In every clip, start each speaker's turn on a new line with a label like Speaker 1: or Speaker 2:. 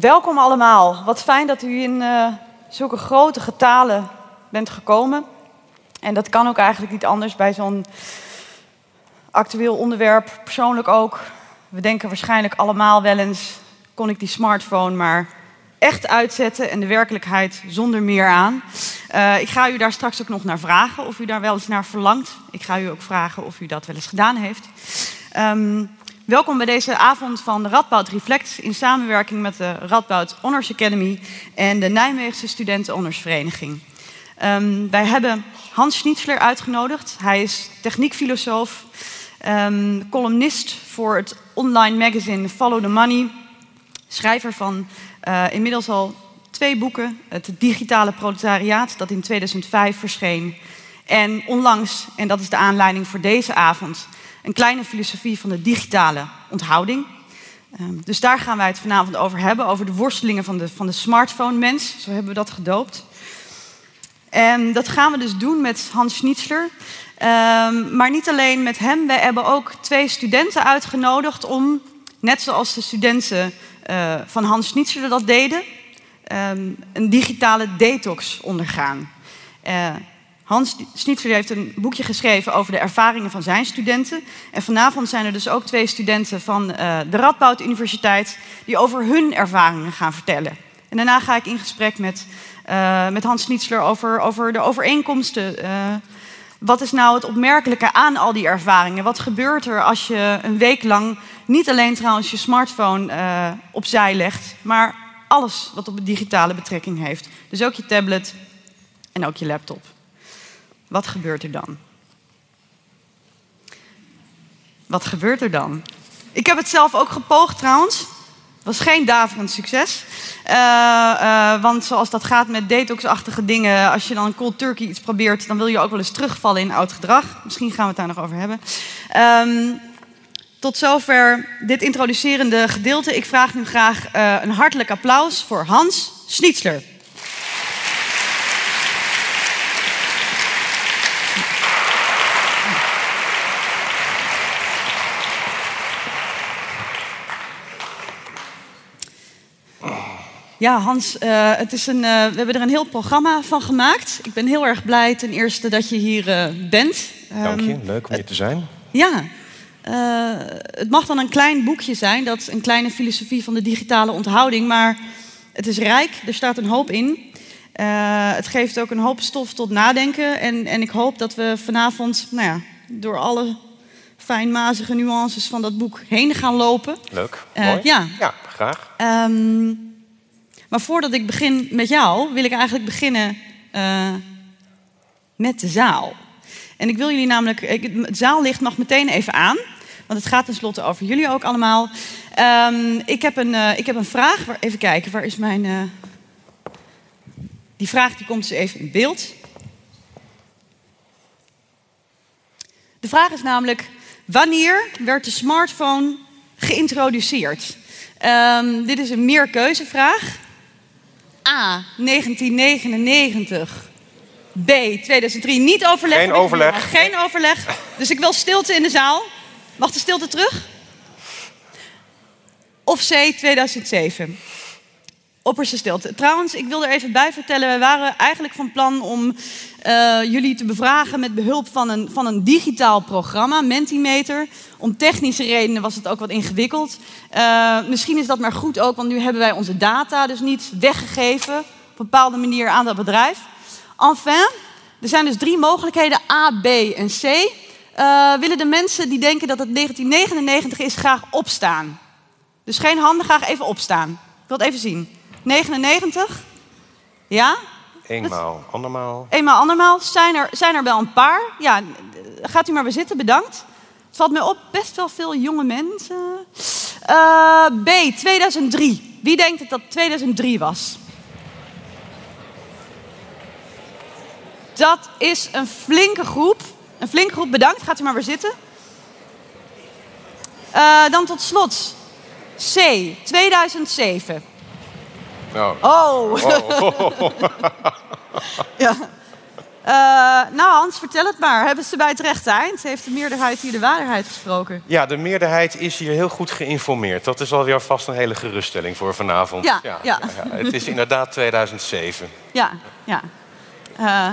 Speaker 1: Welkom allemaal. Wat fijn dat u in uh, zulke grote getalen bent gekomen. En dat kan ook eigenlijk niet anders bij zo'n actueel onderwerp. Persoonlijk ook. We denken waarschijnlijk allemaal wel eens: kon ik die smartphone maar echt uitzetten en de werkelijkheid zonder meer aan. Uh, ik ga u daar straks ook nog naar vragen of u daar wel eens naar verlangt. Ik ga u ook vragen of u dat wel eens gedaan heeft. Um, welkom bij deze avond van Radboud Reflect in samenwerking met de Radboud Honors Academy en de Nijmeegse Studenten Honorsvereniging. Um, wij hebben Hans Schnitzler uitgenodigd. Hij is techniekfilosoof, um, columnist voor het online magazine Follow the Money, schrijver van uh, inmiddels al twee boeken. Het digitale proletariaat, dat in 2005 verscheen. En onlangs, en dat is de aanleiding voor deze avond, een kleine filosofie van de digitale onthouding. Um, dus daar gaan wij het vanavond over hebben, over de worstelingen van de, van de smartphone-mens. Zo hebben we dat gedoopt. En dat gaan we dus doen met Hans Schnitzler. Um, maar niet alleen met hem, wij hebben ook twee studenten uitgenodigd om, net zoals de studenten uh, van Hans Schnitzler dat deden, um, een digitale detox ondergaan. Uh, Hans Schnitzler heeft een boekje geschreven over de ervaringen van zijn studenten. En vanavond zijn er dus ook twee studenten van uh, de Radboud Universiteit die over hun ervaringen gaan vertellen. En daarna ga ik in gesprek met, uh, met Hans Schnitzler over, over de overeenkomsten. Uh, wat is nou het opmerkelijke aan al die ervaringen? Wat gebeurt er als je een week lang niet alleen trouwens je smartphone opzij legt, maar alles wat op een digitale betrekking heeft? Dus ook je tablet en ook je laptop. Wat gebeurt er dan? Wat gebeurt er dan? Ik heb het zelf ook gepoogd trouwens. Was geen daverend succes. Uh, uh, want zoals dat gaat met detox-achtige dingen, als je dan cold turkey iets probeert, dan wil je ook wel eens terugvallen in oud gedrag. Misschien gaan we het daar nog over hebben. Um, tot zover dit introducerende gedeelte. Ik vraag nu graag uh, een hartelijk applaus voor Hans Schnitzler. Ja, Hans, uh, het is een, uh, we hebben er een heel programma van gemaakt. Ik ben heel erg blij ten eerste dat je hier uh, bent.
Speaker 2: Dank je, leuk om hier te zijn.
Speaker 1: Ja, het mag dan een klein boekje zijn, dat is een kleine filosofie van de digitale onthouding, maar het is rijk, er staat een hoop in. het geeft ook een hoop stof tot nadenken en, en ik hoop dat we vanavond nou ja, door alle fijnmazige nuances van dat boek heen gaan lopen.
Speaker 2: Leuk, mooi.
Speaker 1: Ja.
Speaker 2: ja, graag.
Speaker 1: Um, maar voordat ik begin met jou, wil ik eigenlijk beginnen uh, met de zaal. En ik wil jullie namelijk, het zaallicht mag meteen even aan, want het gaat tenslotte over jullie ook allemaal. Um, ik, heb een, uh, ik heb een vraag, even kijken, waar is mijn. Uh, die vraag die komt dus even in beeld. De vraag is namelijk: wanneer werd de smartphone geïntroduceerd? Um, dit is een meerkeuzevraag. A. 1999. B. 2003. Niet overleg.
Speaker 2: Geen overleg.
Speaker 1: Geen overleg. Dus ik wil stilte in de zaal. Mag de stilte terug? Of C. 2007. Opperste stilte. Trouwens, ik wil er even bij vertellen. We waren eigenlijk van plan om uh, jullie te bevragen met behulp van een, van een digitaal programma, Mentimeter. Om technische redenen was het ook wat ingewikkeld. Uh, misschien is dat maar goed ook, want nu hebben wij onze data dus niet weggegeven op een bepaalde manier aan dat bedrijf. Enfin, er zijn dus drie mogelijkheden, A, B en C. Uh, willen de mensen die denken dat het 1999 is graag opstaan? Dus geen handen, graag even opstaan. Ik wil het even zien. 99? Ja?
Speaker 2: Eenmaal, andermaal.
Speaker 1: Eenmaal, andermaal. Zijn er, zijn er wel een paar? Ja, gaat u maar weer zitten, bedankt. Het valt mij op, best wel veel jonge mensen. Uh, B, 2003. Wie denkt dat dat 2003 was? Dat is een flinke groep. Een flinke groep, bedankt. Gaat u maar weer zitten. Uh, dan tot slot. C, 2007.
Speaker 2: Oh.
Speaker 1: Oh.
Speaker 2: oh.
Speaker 1: ja. Eh, nou, Hans, vertel het maar. Hebben ze bij het rechte eind? Heeft de meerderheid hier de waarheid gesproken?
Speaker 2: Ja, de meerderheid is hier heel goed geïnformeerd. Dat is alweer vast een hele geruststelling voor vanavond.
Speaker 1: Ja, ja.
Speaker 2: Het is inderdaad 2007.
Speaker 1: Ja, ja. Eh,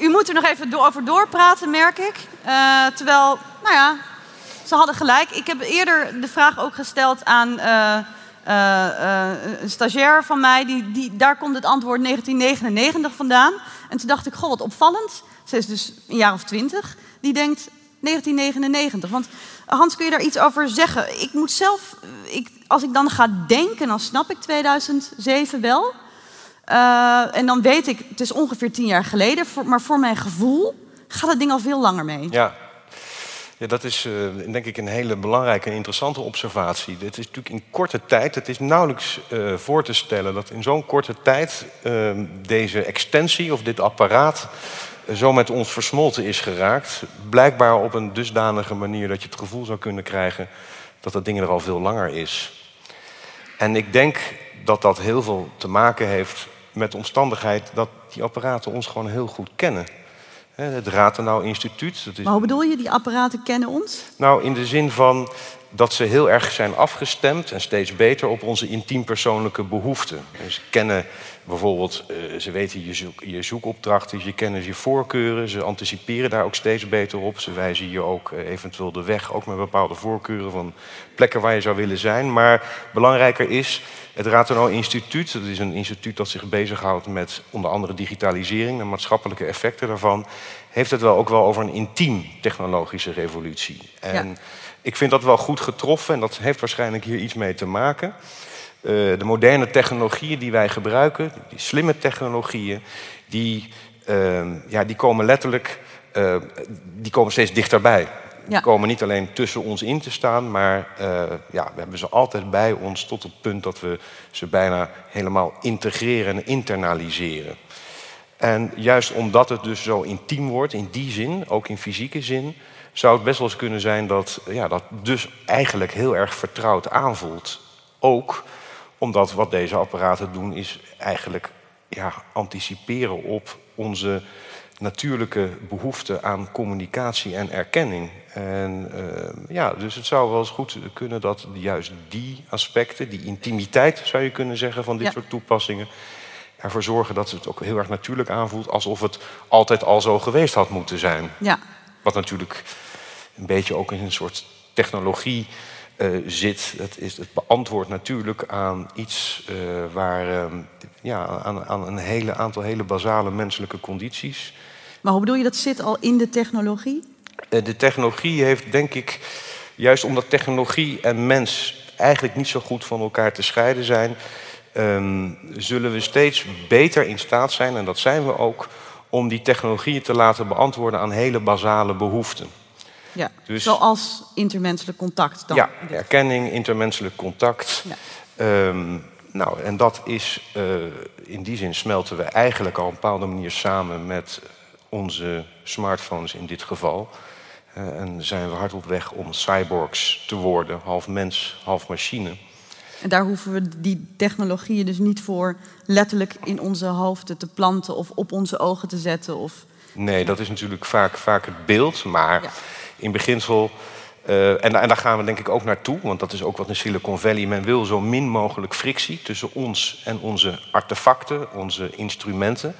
Speaker 1: u moet er nog even do- over doorpraten, merk ik. Eh, terwijl, nou ja, ze hadden gelijk. Ik heb eerder de vraag ook gesteld aan een stagiair van mij. Die, die, daar komt het antwoord 1999 vandaan. En toen dacht ik, goh, wat opvallend. Ze is dus een jaar of twintig. Die denkt 1999. Want Hans, kun je daar iets over zeggen? Ik moet zelf, ik, als ik dan ga denken, dan snap ik 2007 wel. Uh, en dan weet ik, het is ongeveer tien jaar geleden, maar voor mijn gevoel gaat het ding al veel langer mee.
Speaker 2: Ja, ja dat is uh, denk ik een hele belangrijke en interessante observatie. Het is natuurlijk in korte tijd, het is nauwelijks uh, voor te stellen dat in zo'n korte tijd ehm, deze extensie of dit apparaat zo met ons versmolten is geraakt. Blijkbaar op een dusdanige manier dat je het gevoel zou kunnen krijgen dat dat ding er al veel langer is. En ik denk dat dat heel veel te maken heeft met de omstandigheid dat die apparaten ons gewoon heel goed kennen. Het Ratenau Instituut. Dat is...
Speaker 1: Maar hoe bedoel je, die apparaten kennen ons?
Speaker 2: Nou, in de zin van dat ze heel erg zijn afgestemd en steeds beter op onze intiem persoonlijke behoeften. Dus ze kennen bijvoorbeeld, uh, ze weten je, zoek, je zoekopdrachten, je kennen je voorkeuren, ze anticiperen daar ook steeds beter op. Ze wijzen je ook uh, eventueel de weg, ook met bepaalde voorkeuren van plekken waar je zou willen zijn. Maar belangrijker is, het Ratenau Instituut, dat is een instituut dat zich bezighoudt met onder andere digitalisering en maatschappelijke effecten daarvan, heeft het wel ook wel over een intiem technologische revolutie. En ja. Ik vind dat wel goed getroffen en dat heeft waarschijnlijk hier iets mee te maken. Uh, de moderne technologieën die wij gebruiken, die slimme technologieën, die, uh, ja, die komen letterlijk uh, die komen steeds dichterbij. Die komen niet alleen tussen ons in te staan, maar uh, ja, we hebben ze altijd bij ons tot het punt dat we ze bijna helemaal integreren en internaliseren. En juist omdat het dus zo intiem wordt, in die zin, ook in fysieke zin, zou het best wel eens kunnen zijn dat ja, dat dus eigenlijk heel erg vertrouwd aanvoelt. Ook omdat wat deze apparaten doen is eigenlijk ja, anticiperen op onze natuurlijke behoefte aan communicatie en erkenning. En uh, ja, dus het zou wel eens goed kunnen dat juist die aspecten, die intimiteit zou je kunnen zeggen van dit
Speaker 1: Ja.
Speaker 2: soort toepassingen, ervoor zorgen dat het ook heel erg natuurlijk aanvoelt, alsof het altijd al zo geweest had moeten zijn.
Speaker 1: Ja.
Speaker 2: Wat natuurlijk een beetje ook in een soort technologie eh, zit. Het, is, het beantwoordt natuurlijk aan iets eh, waar, eh, ja, aan, aan een hele aantal hele basale menselijke condities.
Speaker 1: Maar hoe bedoel je, dat zit al in de technologie?
Speaker 2: Eh, de technologie heeft, denk ik, juist omdat technologie en mens eigenlijk niet zo goed van elkaar te scheiden zijn, ehm, zullen we steeds beter in staat zijn, en dat zijn we ook, om die technologieën te laten beantwoorden aan hele basale behoeften.
Speaker 1: Ja.
Speaker 2: Dus-
Speaker 1: Zoals intermenselijk contact dan.
Speaker 2: Ja, erkenning, intermenselijk contact.
Speaker 1: Ja.
Speaker 2: Ehm, nou, en dat is, eh, in die zin smelten we eigenlijk al op een bepaalde manier samen met onze smartphones in dit geval. Eh, en zijn we hard op weg om cyborgs te worden, half mens, half machine.
Speaker 1: En daar hoeven we die technologieën dus niet voor letterlijk in onze hoofden te planten of op onze ogen te zetten. Of...
Speaker 2: Nee, dat is natuurlijk vaak, vaak het beeld, maar
Speaker 1: Ja.
Speaker 2: in beginsel. eh, en, en daar gaan we denk ik ook naartoe, want dat is ook wat in Silicon Valley. Men wil zo min mogelijk frictie tussen ons en onze artefacten, onze instrumenten.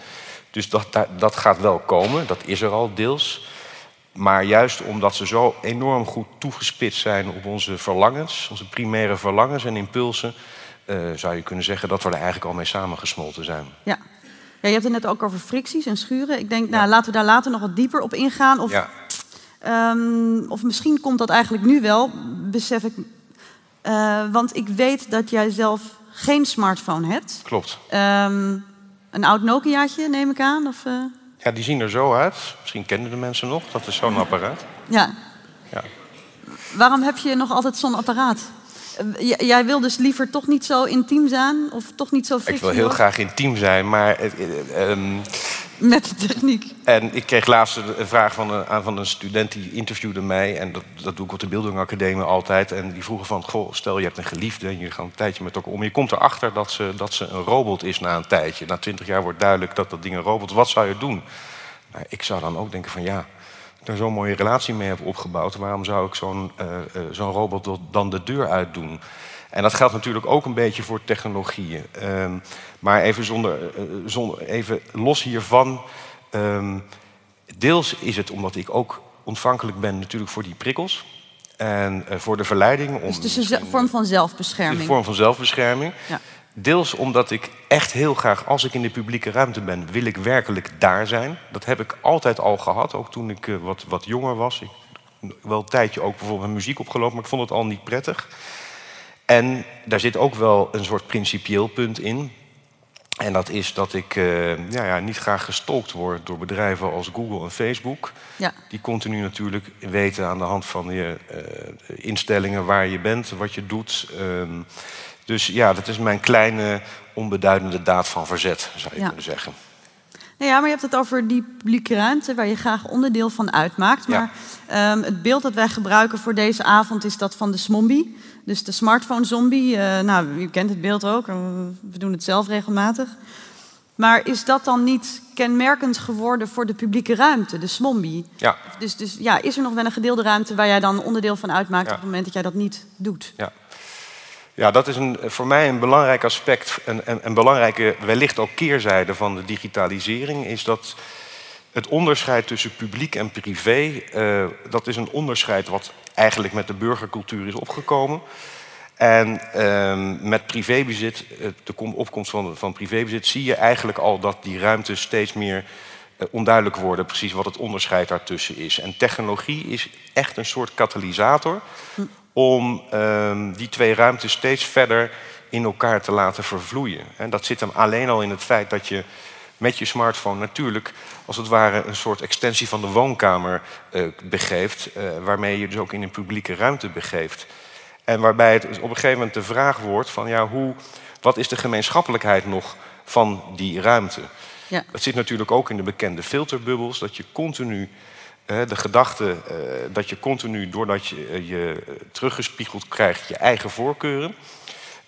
Speaker 2: Dus dat, dat, dat gaat wel komen, dat is er al deels. Maar juist omdat ze zo enorm goed toegespitst zijn op onze verlangens, onze primaire verlangens en impulsen, eh, zou je kunnen zeggen dat we er eigenlijk al mee samengesmolten zijn.
Speaker 1: Ja. Ja, je hebt het net ook over fricties en schuren. Ik denk, nou, laten we daar later nog wat dieper op ingaan. Of,
Speaker 2: Ja,
Speaker 1: ehm, of misschien komt dat eigenlijk nu wel, besef ik. Eh, want ik weet dat jij zelf geen smartphone hebt.
Speaker 2: klopt.
Speaker 1: Ehm, een oud Nokiaatje, neem ik aan. Of, eh,
Speaker 2: Ja, die zien er zo uit. Misschien kennen de mensen nog. Dat is zo'n apparaat.
Speaker 1: ja.
Speaker 2: Ja.
Speaker 1: Waarom heb je nog altijd zo'n apparaat? Eh, jij wil dus liever toch niet zo intiem zijn? Of toch niet zo
Speaker 2: Ik wil heel graag intiem zijn, maar het, eh, ehm,
Speaker 1: met de techniek.
Speaker 2: En ik kreeg laatst een vraag van een, van een student die interviewde mij. En dat, dat doe ik op de Bildung Academie altijd. En die vroegen van, goh, stel je hebt een geliefde en je gaat een tijdje met elkaar om. Je komt erachter dat ze, dat ze een robot is na een tijdje. Na twintig jaar wordt duidelijk dat dat ding een robot is. Wat zou je doen? Nou, ik zou dan ook denken van ja, daar zo'n mooie relatie mee heb opgebouwd. Waarom zou ik zo'n uh, uh, zo'n robot dan de deur uit doen? En dat geldt natuurlijk ook een beetje voor technologieën. Um, maar even, zonder, uh, zonder, even los hiervan. Um, deels is het omdat ik ook ontvankelijk ben natuurlijk voor die prikkels. En voor de verleiding.
Speaker 1: Om dus het is een vorm van zelfbescherming.
Speaker 2: Een vorm van zelfbescherming. Ja. Deels omdat ik echt heel graag, als ik in de publieke ruimte ben, wil ik werkelijk daar zijn. Dat heb ik altijd al gehad, ook toen ik uh, wat, wat jonger was. Ik wel een tijdje ook bijvoorbeeld muziek opgelopen, maar ik vond het al niet prettig. En daar zit ook wel een soort principieel punt in. En dat is dat ik uh, ja, ja, niet graag gestolkt word door bedrijven als Google en Facebook. Ja. Die continu natuurlijk weten aan de hand van je uh, instellingen waar je bent, wat je doet. Um, dus ja, dat is mijn kleine onbeduidende daad van verzet, zou je ja. kunnen zeggen.
Speaker 1: Nou ja, maar je hebt het over die publieke ruimte waar je graag onderdeel van uitmaakt. Maar ja. um, het beeld dat wij gebruiken voor deze avond is dat van de smombie. Dus de smartphone zombie. Uh, nou, u kent het beeld ook. We doen het zelf regelmatig. Maar is dat dan niet kenmerkend geworden voor de publieke ruimte, de smombie?
Speaker 2: Ja.
Speaker 1: Dus, dus ja, is er nog wel een gedeelde ruimte waar jij dan onderdeel van uitmaakt ja. op het moment dat jij dat niet doet?
Speaker 2: Ja. Ja, dat is een, voor mij een belangrijk aspect, een, een, een belangrijke, wellicht ook keerzijde van de digitalisering, is dat het onderscheid tussen publiek en privé, uh, dat is een onderscheid wat eigenlijk met de burgercultuur is opgekomen. En uh, met privébezit, de opkomst van, van privébezit, zie je eigenlijk al dat die ruimtes steeds meer uh, onduidelijk worden, precies wat het onderscheid daartussen is. En technologie is echt een soort katalysator om um, die twee ruimtes steeds verder in elkaar te laten vervloeien. En dat zit hem alleen al in het feit dat je met je smartphone natuurlijk als het ware een soort extensie van de woonkamer uh, begeeft, uh, waarmee je dus ook in een publieke ruimte begeeft. En waarbij het op een gegeven moment de vraag wordt van ja, hoe, wat is de gemeenschappelijkheid nog van die ruimte? Ja. Dat zit natuurlijk ook in de bekende filterbubbels, dat je continu de gedachte uh, dat je continu, doordat je je teruggespiegeld krijgt, je eigen voorkeuren.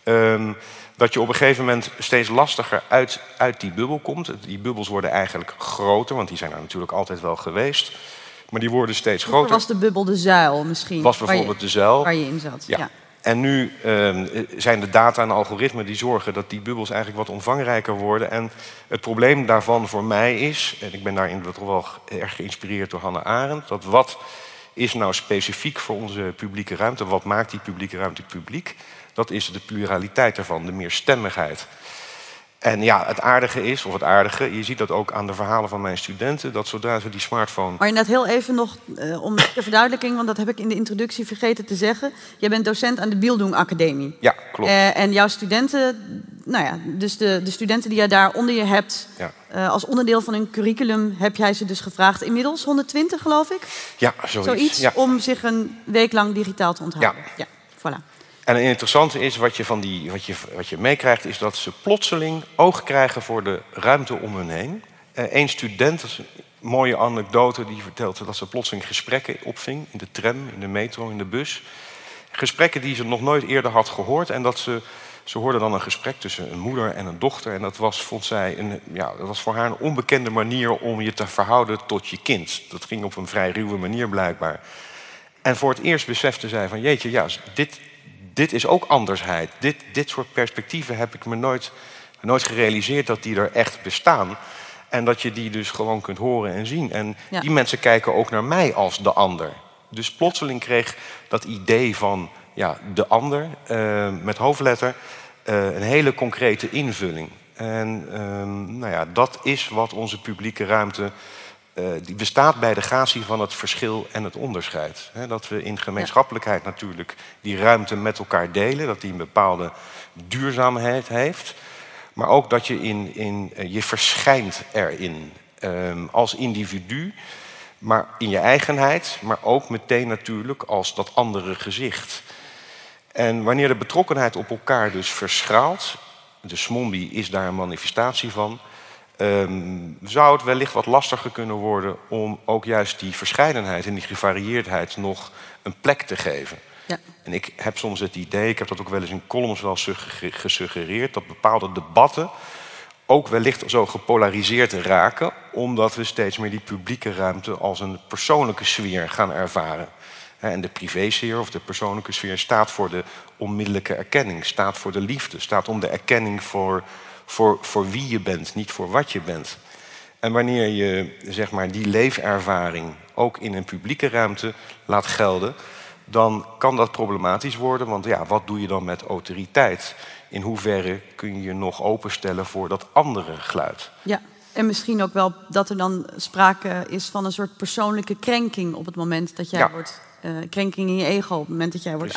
Speaker 2: Um, dat je op een gegeven moment steeds lastiger uit, uit die bubbel komt. Die bubbels worden eigenlijk groter, want die zijn er natuurlijk altijd wel geweest. Maar die worden steeds groter.
Speaker 1: Vroeger was de bubbel de zuil misschien?
Speaker 2: Was bijvoorbeeld
Speaker 1: je,
Speaker 2: de zuil.
Speaker 1: Waar je in zat, ja. ja.
Speaker 2: En nu uh, zijn de data en algoritmen die zorgen dat die bubbels eigenlijk wat omvangrijker worden. En het probleem daarvan voor mij is, en ik ben daarin toch wel erg geïnspireerd door Hannah Arendt, dat wat is nou specifiek voor onze publieke ruimte, wat maakt die publieke ruimte publiek? Dat is de pluraliteit ervan, de meerstemmigheid. En ja, het aardige is, of het aardige, je ziet dat ook aan de verhalen van mijn studenten, dat zodra ze die smartphone.
Speaker 1: Maar net heel even nog uh, om de verduidelijking, want dat heb ik in de introductie vergeten te zeggen. Jij bent docent aan de Bildung Academie.
Speaker 2: Ja, klopt.
Speaker 1: Uh, en jouw studenten, nou ja, dus de, de studenten die jij daar onder je hebt, ja. uh, als onderdeel van een curriculum, heb jij ze dus gevraagd, inmiddels 120 geloof ik?
Speaker 2: Ja, zoiets.
Speaker 1: Zoiets,
Speaker 2: ja.
Speaker 1: om zich een week lang digitaal te onthouden.
Speaker 2: Ja.
Speaker 1: ja voilà.
Speaker 2: En het interessante is, wat je, van die, wat je, wat je meekrijgt, is dat ze plotseling oog krijgen voor de ruimte om hun heen. Eén uh, student, mooie anekdote, die vertelt dat ze plotseling gesprekken opving in de tram, in de metro, in de bus. Gesprekken die ze nog nooit eerder had gehoord. En dat ze, ze hoorde dan een gesprek tussen een moeder en een dochter. En dat was, vond zij, een, ja, dat was voor haar een onbekende manier om je te verhouden tot je kind. Dat ging op een vrij ruwe manier blijkbaar. En voor het eerst besefte zij van, jeetje, ja, dit, dit is ook andersheid. Dit, dit soort perspectieven heb ik me nooit, nooit gerealiseerd dat die er echt bestaan. En dat je die dus gewoon kunt horen en zien. En ja. die mensen kijken ook naar mij als de ander. Dus plotseling kreeg dat idee van ja, de ander uh, met hoofdletter uh, een hele concrete invulling. En uh, nou ja, dat is wat onze publieke ruimte die bestaat bij de gratie van het verschil en het onderscheid. He, dat we in gemeenschappelijkheid natuurlijk die ruimte met elkaar delen, dat die een bepaalde duurzaamheid heeft. Maar ook dat je, in, in, uh, je verschijnt erin um, als individu, maar in je eigenheid, maar ook meteen natuurlijk als dat andere gezicht. En wanneer de betrokkenheid op elkaar dus verschraalt, de smombie is daar een manifestatie van, ehm, zou het wellicht wat lastiger kunnen worden om ook juist die verscheidenheid en die gevarieerdheid nog een plek te geven. Ja. En ik heb soms het idee, ik heb dat ook wel eens in columns wel gesuggereerd, dat bepaalde debatten ook wellicht zo gepolariseerd raken, omdat we steeds meer die publieke ruimte als een persoonlijke sfeer gaan ervaren. En de privésfeer of de persoonlijke sfeer staat voor de onmiddellijke erkenning, staat voor de liefde, staat om de erkenning voor, voor, voor wie je bent, niet voor wat je bent. En wanneer je zeg maar, die leefervaring ook in een publieke ruimte laat gelden, dan kan dat problematisch worden. Want ja, wat doe je dan met autoriteit? In hoeverre kun je je nog openstellen voor dat andere geluid?
Speaker 1: Ja, en misschien ook wel dat er dan sprake is van een soort persoonlijke krenking op het moment dat jij wordt. Uh, krenking in je ego, op het moment dat jij wordt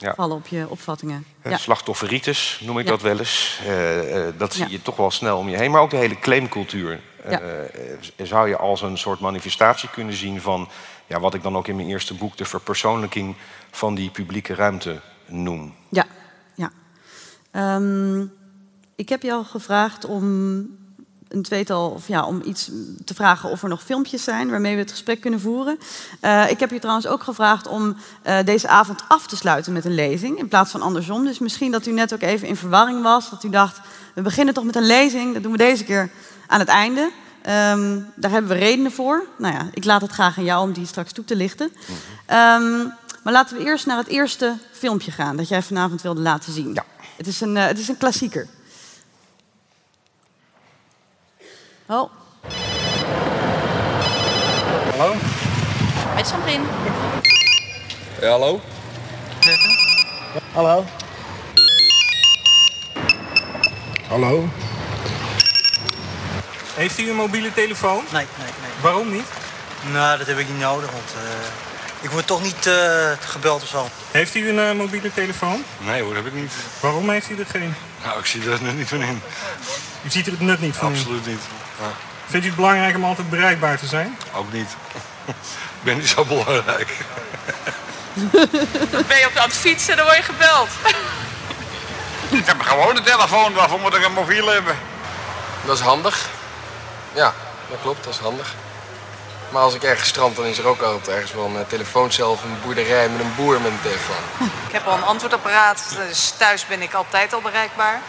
Speaker 1: aangevallen op je opvattingen.
Speaker 2: Ja. Slachtofferritis noem ik dat wel eens. Uh, uh, dat zie je toch wel snel om je heen. Maar ook de hele claimcultuur. zou je als een soort manifestatie kunnen zien van ja, wat ik dan ook in mijn eerste boek de verpersoonlijking van die publieke ruimte noem.
Speaker 1: Ja, ja. Um, ik heb jou gevraagd om een tweetal, of ja, om iets te vragen of er nog filmpjes zijn waarmee we het gesprek kunnen voeren. Uh, ik heb je trouwens ook gevraagd om uh, deze avond af te sluiten met een lezing in plaats van andersom. Dus misschien dat u net ook even in verwarring was, dat u dacht, we beginnen toch met een lezing, dat doen we deze keer aan het einde. Um, daar hebben we redenen voor. Nou ja, ik laat het graag aan jou om die straks toe te lichten. Um, maar laten we eerst naar het eerste filmpje gaan dat jij vanavond wilde laten zien.
Speaker 2: Ja.
Speaker 1: Het, is een, uh, het is een klassieker. Oh.
Speaker 3: Hallo?
Speaker 4: Met Sandrine.
Speaker 3: Ja, hallo?
Speaker 5: Hallo? Hallo?
Speaker 3: Heeft u een mobiele telefoon?
Speaker 5: Nee, nee, nee.
Speaker 3: Waarom niet?
Speaker 5: Nou, dat heb ik niet nodig, want uh, ik word toch niet uh, gebeld of zo.
Speaker 3: Heeft u een uh, mobiele telefoon?
Speaker 6: Nee hoor, dat heb ik niet.
Speaker 3: Waarom heeft u er geen?
Speaker 6: Nou, ik zie er net niet van in.
Speaker 3: U ziet er het nut niet van
Speaker 6: Absoluut niet. Ja.
Speaker 3: Vindt u het belangrijk om altijd bereikbaar te zijn?
Speaker 6: Ook niet. ik ben niet zo belangrijk.
Speaker 4: ben je op aan het fietsen, dan word je gebeld.
Speaker 7: ik heb gewoon een telefoon, waarvoor moet ik een mobiel hebben?
Speaker 8: Dat is handig. Ja, dat klopt, dat is handig. Maar als ik ergens strand, dan is er ook altijd ergens wel een telefooncel of een boerderij met een boer met een telefoon.
Speaker 4: Ik heb al een antwoordapparaat, dus thuis ben ik altijd al bereikbaar.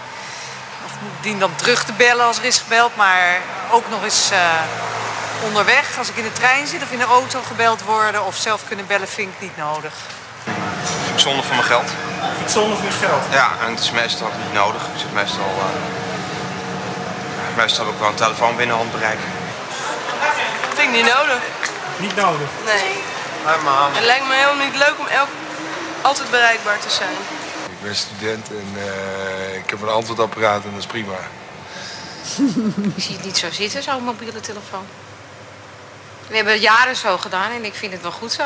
Speaker 4: Of dien dan terug te bellen als er is gebeld, maar ook nog eens uh, onderweg. Als ik in de trein zit of in de auto gebeld worden of zelf kunnen bellen, vind ik niet nodig.
Speaker 9: Vind ik zonde van mijn geld.
Speaker 3: Vind het zonde van je geld?
Speaker 9: Ja, en het is meestal niet nodig. Ik zit meestal... Uh, meestal heb ik wel een telefoon binnen handbereik.
Speaker 4: Vind ik niet nodig.
Speaker 3: Niet nodig?
Speaker 4: Nee. Het lijkt me helemaal niet leuk om elk, altijd bereikbaar te zijn.
Speaker 6: Ik ben student en uh, ik heb een antwoordapparaat en dat is prima.
Speaker 4: ik zie het niet zo zitten, zo'n mobiele telefoon. We hebben het jaren zo gedaan en ik vind het wel goed zo.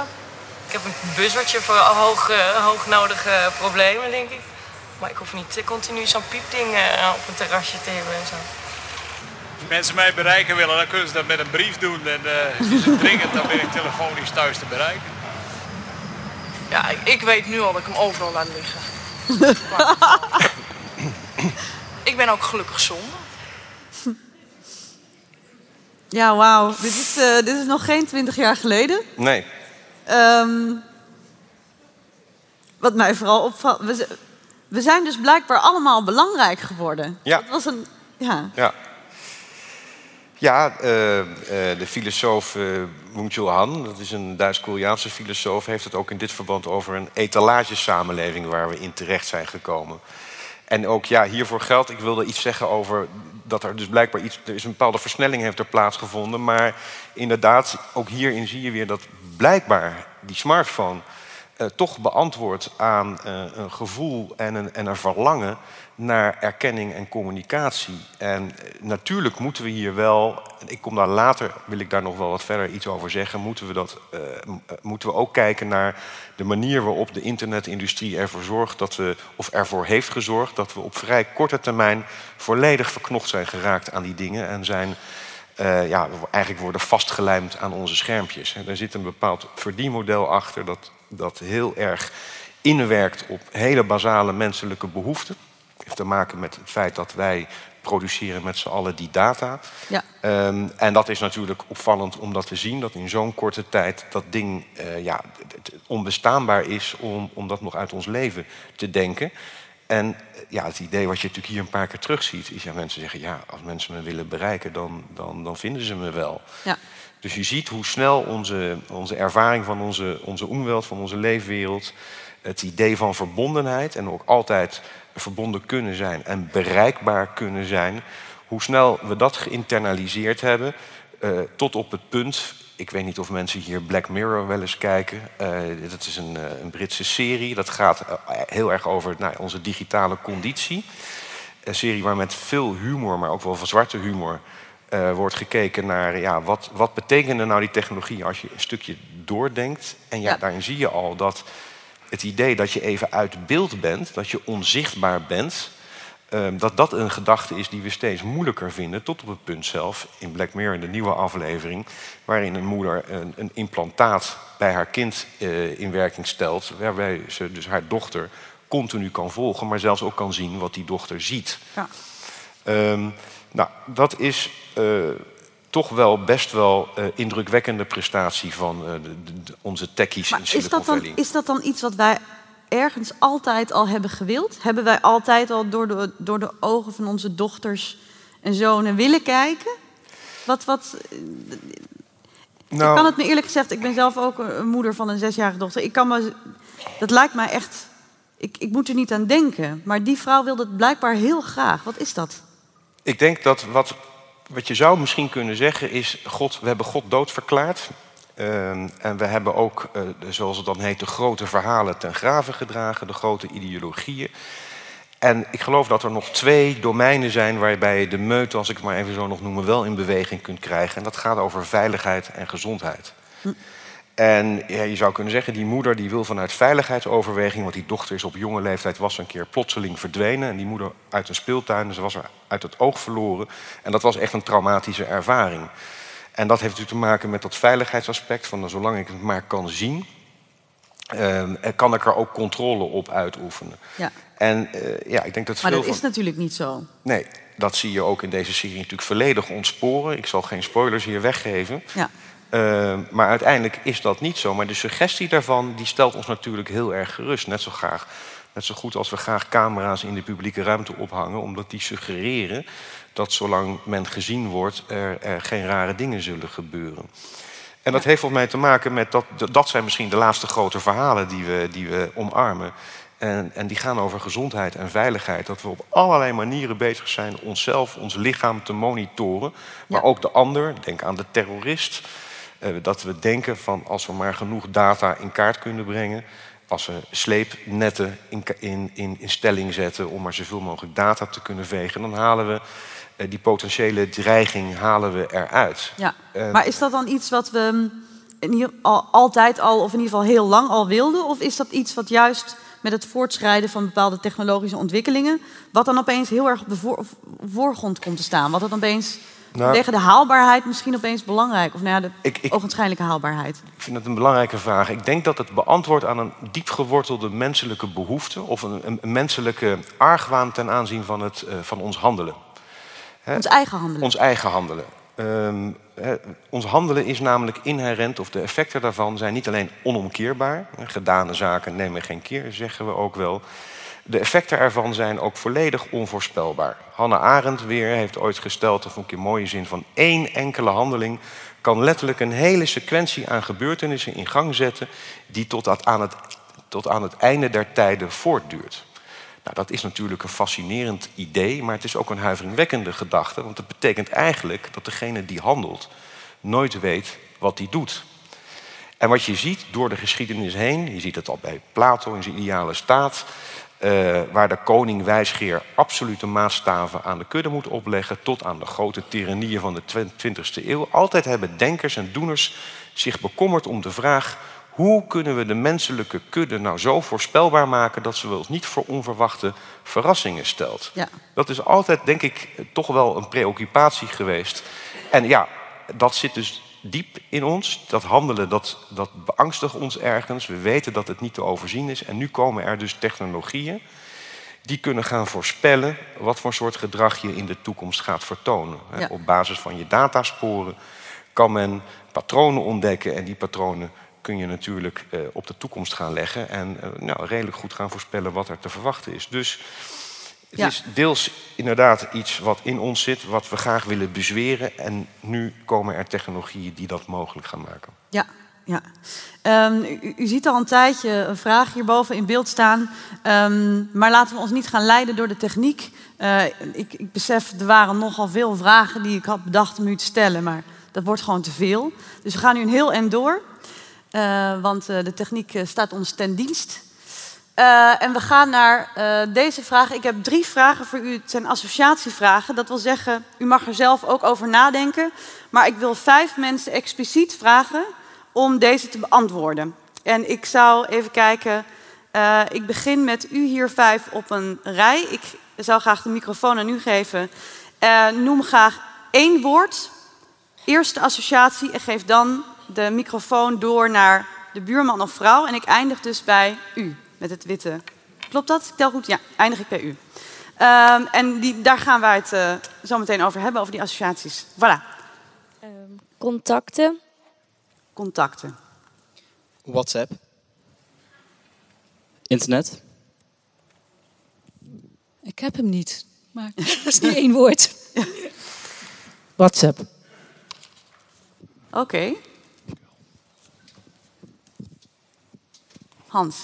Speaker 10: Ik heb een buzzertje voor hoog, uh, hoognodige problemen, denk ik. Maar ik hoef niet continu zo'n piepding uh, op een terrasje te hebben en zo.
Speaker 7: Als mensen mij bereiken willen, dan kunnen ze dat met een brief doen. En uh, is het dringend, dan ben ik telefonisch thuis te bereiken.
Speaker 10: Ja, ik, ik weet nu al dat ik hem overal laat liggen. ik ben ook gelukkig zonder.
Speaker 1: Ja, wauw. Dit, is, uh, dit is nog geen twintig jaar geleden.
Speaker 2: Nee.
Speaker 1: Um, wat mij vooral opvalt... We, we, zijn dus blijkbaar allemaal belangrijk geworden.
Speaker 2: Ja.
Speaker 1: Dat was een... Ja.
Speaker 2: ja. Ja, uh, uh, de filosoof uh, Han, dat is een Duits-Koreaanse filosoof, heeft het ook in dit verband over een etalagesamenleving waar we in terecht zijn gekomen. En ook ja, hiervoor geldt, ik wilde iets zeggen over dat er dus blijkbaar iets, er is een bepaalde versnelling heeft er plaatsgevonden. Maar inderdaad, ook hierin zie je weer dat blijkbaar die smartphone toch beantwoordt aan een gevoel en een, en een verlangen naar erkenning en communicatie. En uh, natuurlijk moeten we hier wel, ik kom daar later, wil ik daar nog wel wat verder iets over zeggen, moeten we, dat, moeten we ook kijken naar de manier waarop de internetindustrie ervoor zorgt dat we, of ervoor heeft gezorgd, dat we op vrij korte termijn volledig verknocht zijn geraakt aan die dingen en zijn ja, eigenlijk worden vastgelijmd aan onze schermpjes. Daar zit een bepaald verdienmodel achter dat, dat heel erg inwerkt op hele basale menselijke behoeften. Heeft te maken met het feit dat wij produceren met z'n allen die data.
Speaker 1: Ja.
Speaker 2: Ehm, en dat is natuurlijk opvallend om dat te zien, dat in zo'n korte tijd dat ding eh, ja, onbestaanbaar is om, om dat nog uit ons leven te denken. En eh, ja, het idee wat je natuurlijk hier een paar keer terugziet, is ja, mensen zeggen, ja, als mensen me willen bereiken, dan, dan, dan vinden ze me wel.
Speaker 1: Ja.
Speaker 2: Dus je ziet hoe snel onze, onze ervaring van onze, onze omweld, van onze leefwereld, het idee van verbondenheid en ook altijd verbonden kunnen zijn en bereikbaar kunnen zijn, hoe snel we dat geïnternaliseerd hebben, eh, tot op het punt. Ik weet niet of mensen hier Black Mirror wel eens kijken. Eh, dat is een, eh, een Britse serie. Dat gaat heel erg over nou, onze digitale conditie. Een serie waar met veel humor, maar ook wel van zwarte humor, wordt gekeken naar ja, wat, wat betekenen nou die technologie als je een stukje doordenkt. En ja,
Speaker 1: Ja.
Speaker 2: daarin zie je al dat het idee dat je even uit beeld bent, dat je onzichtbaar bent, eh, dat dat een gedachte is die we steeds moeilijker vinden, tot op het punt zelf in Black Mirror, de nieuwe aflevering, waarin een moeder een, een implantaat bij haar kind eh, in werking stelt, waarbij ze dus haar dochter continu kan volgen, maar zelfs ook kan zien wat die dochter ziet.
Speaker 1: Ja.
Speaker 2: Ehm, nou, dat is eh, toch wel best wel eh, indrukwekkende prestatie van eh, de- onze techies
Speaker 1: Maar
Speaker 2: in
Speaker 1: is dat, dan,
Speaker 2: Valley.
Speaker 1: is dat dan iets wat wij ergens altijd al hebben gewild? Hebben wij altijd al door de, door de ogen van onze dochters en zonen willen kijken? Wat, wat,
Speaker 2: Nou,
Speaker 1: Ik kan het me eerlijk gezegd, ik ben zelf ook een een moeder van een zesjarige dochter. Ik kan me, dat lijkt mij echt, ik, ik moet er niet aan denken. Maar die vrouw wil dat blijkbaar heel graag. Wat is dat?
Speaker 2: Ik denk dat wat, wat je zou misschien kunnen zeggen is... God, we hebben God doodverklaard. Ehm, en we hebben ook, eh, zoals het dan heet, de grote verhalen ten graven gedragen. De grote ideologieën. En ik geloof dat er nog twee domeinen zijn waarbij je de meute, als ik het maar even zo nog noemen, wel in beweging kunt krijgen. En dat gaat over veiligheid en gezondheid. En ja, je zou kunnen zeggen, die moeder die wil vanuit veiligheidsoverweging, want die dochter is op jonge leeftijd was een keer plotseling verdwenen. En die moeder uit een speeltuin, ze was er uit het oog verloren. En dat was echt een traumatische ervaring. En dat heeft natuurlijk te maken met dat veiligheidsaspect van zolang ik het maar kan zien, ehm, kan ik er ook controle op uitoefenen.
Speaker 1: Ja.
Speaker 2: En eh, ja, ik denk dat
Speaker 1: Maar dat
Speaker 2: van...
Speaker 1: is natuurlijk niet zo.
Speaker 2: Nee, dat zie je ook in deze serie natuurlijk volledig ontsporen. Ik zal geen spoilers hier weggeven.
Speaker 1: Ja.
Speaker 2: Uh, maar uiteindelijk is dat niet zo. Maar de suggestie daarvan die stelt ons natuurlijk heel erg gerust. Net zo, graag, net zo goed als we graag camera's in de publieke ruimte ophangen. Omdat die suggereren dat zolang men gezien wordt... er, er geen rare dingen zullen gebeuren. En dat heeft volgens mij te maken met dat... dat zijn misschien de laatste grote verhalen die we, die we omarmen. En, en die gaan over gezondheid en veiligheid. Dat we op allerlei manieren bezig zijn onszelf, ons lichaam te monitoren. Maar
Speaker 1: Ja.
Speaker 2: ook de ander, denk aan de terrorist. Eh, dat we denken van als we maar genoeg data in kaart kunnen brengen. Als we sleepnetten in, in, in, in stelling zetten om maar zoveel mogelijk data te kunnen vegen. Dan halen we eh, die potentiële dreiging halen we eruit.
Speaker 1: Ja.
Speaker 2: Eh,
Speaker 1: maar is dat dan iets wat we mm, in ieder, al, altijd al, of in ieder geval heel lang al wilden? Of is dat iets wat juist met het voortschrijden van bepaalde technologische ontwikkelingen, wat dan opeens heel erg op de voor- voorgrond komt te staan? Wat dan opeens
Speaker 2: Nou-
Speaker 1: vanwege de haalbaarheid misschien opeens belangrijk, of nou ja, de
Speaker 2: Ik- ik-
Speaker 1: ogenschijnlijke haalbaarheid.
Speaker 2: Ik vind het een belangrijke vraag. Ik denk dat het beantwoordt aan een diep gewortelde menselijke behoefte... of een, een, menselijke argwaan ten aanzien van, het, eh, van ons handelen. Hè?
Speaker 1: Ons eigen handelen.
Speaker 2: Ons eigen handelen. Ehm, hè, ons handelen is namelijk inherent, of de effecten daarvan zijn niet alleen onomkeerbaar. Gedane zaken nemen geen keer, zeggen we ook wel. De effecten ervan zijn ook volledig onvoorspelbaar. Hannah Arendt weer heeft ooit gesteld, dat vond een mooie zin, van één enkele handeling kan letterlijk een hele sequentie aan gebeurtenissen in gang zetten die tot, aan, het, tot aan het einde der tijden voortduurt. Nou, dat is natuurlijk een fascinerend idee, maar het is ook een huiveringwekkende gedachte. Want het betekent eigenlijk dat degene die handelt nooit weet wat hij doet. En wat je ziet door de geschiedenis heen, je ziet het al bij Plato in zijn ideale staat, eh, waar de koning wijsgeer absolute maatstaven aan de kudde moet opleggen, tot aan de grote tyrannieën van de 20e eeuw. Altijd hebben denkers en doeners zich bekommerd om de vraag: hoe kunnen we de menselijke kudde nou zo voorspelbaar maken dat ze ons niet voor onverwachte verrassingen stelt?
Speaker 1: Ja.
Speaker 2: Dat is altijd, denk ik, toch wel een preoccupatie geweest. En ja, dat zit dus diep in ons. Dat handelen, dat, dat beangstigt ons ergens. We weten dat het niet te overzien is. En nu komen er dus technologieën die kunnen gaan voorspellen wat voor soort gedrag je in de toekomst gaat vertonen.
Speaker 1: Ja.
Speaker 2: Op basis van je datasporen kan men patronen ontdekken en die patronen kun je natuurlijk eh, op de toekomst gaan leggen en eh, nou, redelijk goed gaan voorspellen wat er te verwachten is. Dus het
Speaker 1: Ja.
Speaker 2: is deels inderdaad iets wat in ons zit, wat we graag willen bezweren. En nu komen er technologieën die dat mogelijk gaan maken.
Speaker 1: Ja, ja. Ehm, u, u ziet al een tijdje een vraag hierboven in beeld staan. Ehm, maar laten we ons niet gaan leiden door de techniek. Eh, ik, ik besef, er waren nogal veel vragen die ik had bedacht om u te stellen. Maar dat wordt gewoon te veel. Dus we gaan nu een heel eind door. Eh, want eh, de techniek staat ons ten dienst. Eh, en we gaan naar eh, deze vraag. Ik heb drie vragen voor u. Het zijn associatievragen. Dat wil zeggen, u mag er zelf ook over nadenken. Maar ik wil vijf mensen expliciet vragen om deze te beantwoorden. En ik zou even kijken. eh, ik begin met u hier vijf op een rij. Ik zou graag de microfoon aan u geven. Noem graag één woord, eerste associatie en geef dan de microfoon door naar de buurman of vrouw. En ik eindig dus bij u met het witte. Klopt dat? Ik tel goed? Ja, eindig ik bij u. Ehm, en die, daar gaan wij het eh, zo meteen over hebben, over die associaties. Voilà.
Speaker 11: Contacten.
Speaker 1: Contacten.
Speaker 12: WhatsApp. Internet.
Speaker 13: Ik heb hem niet. Maar dat is niet één woord.
Speaker 12: WhatsApp.
Speaker 1: Oké. Hans.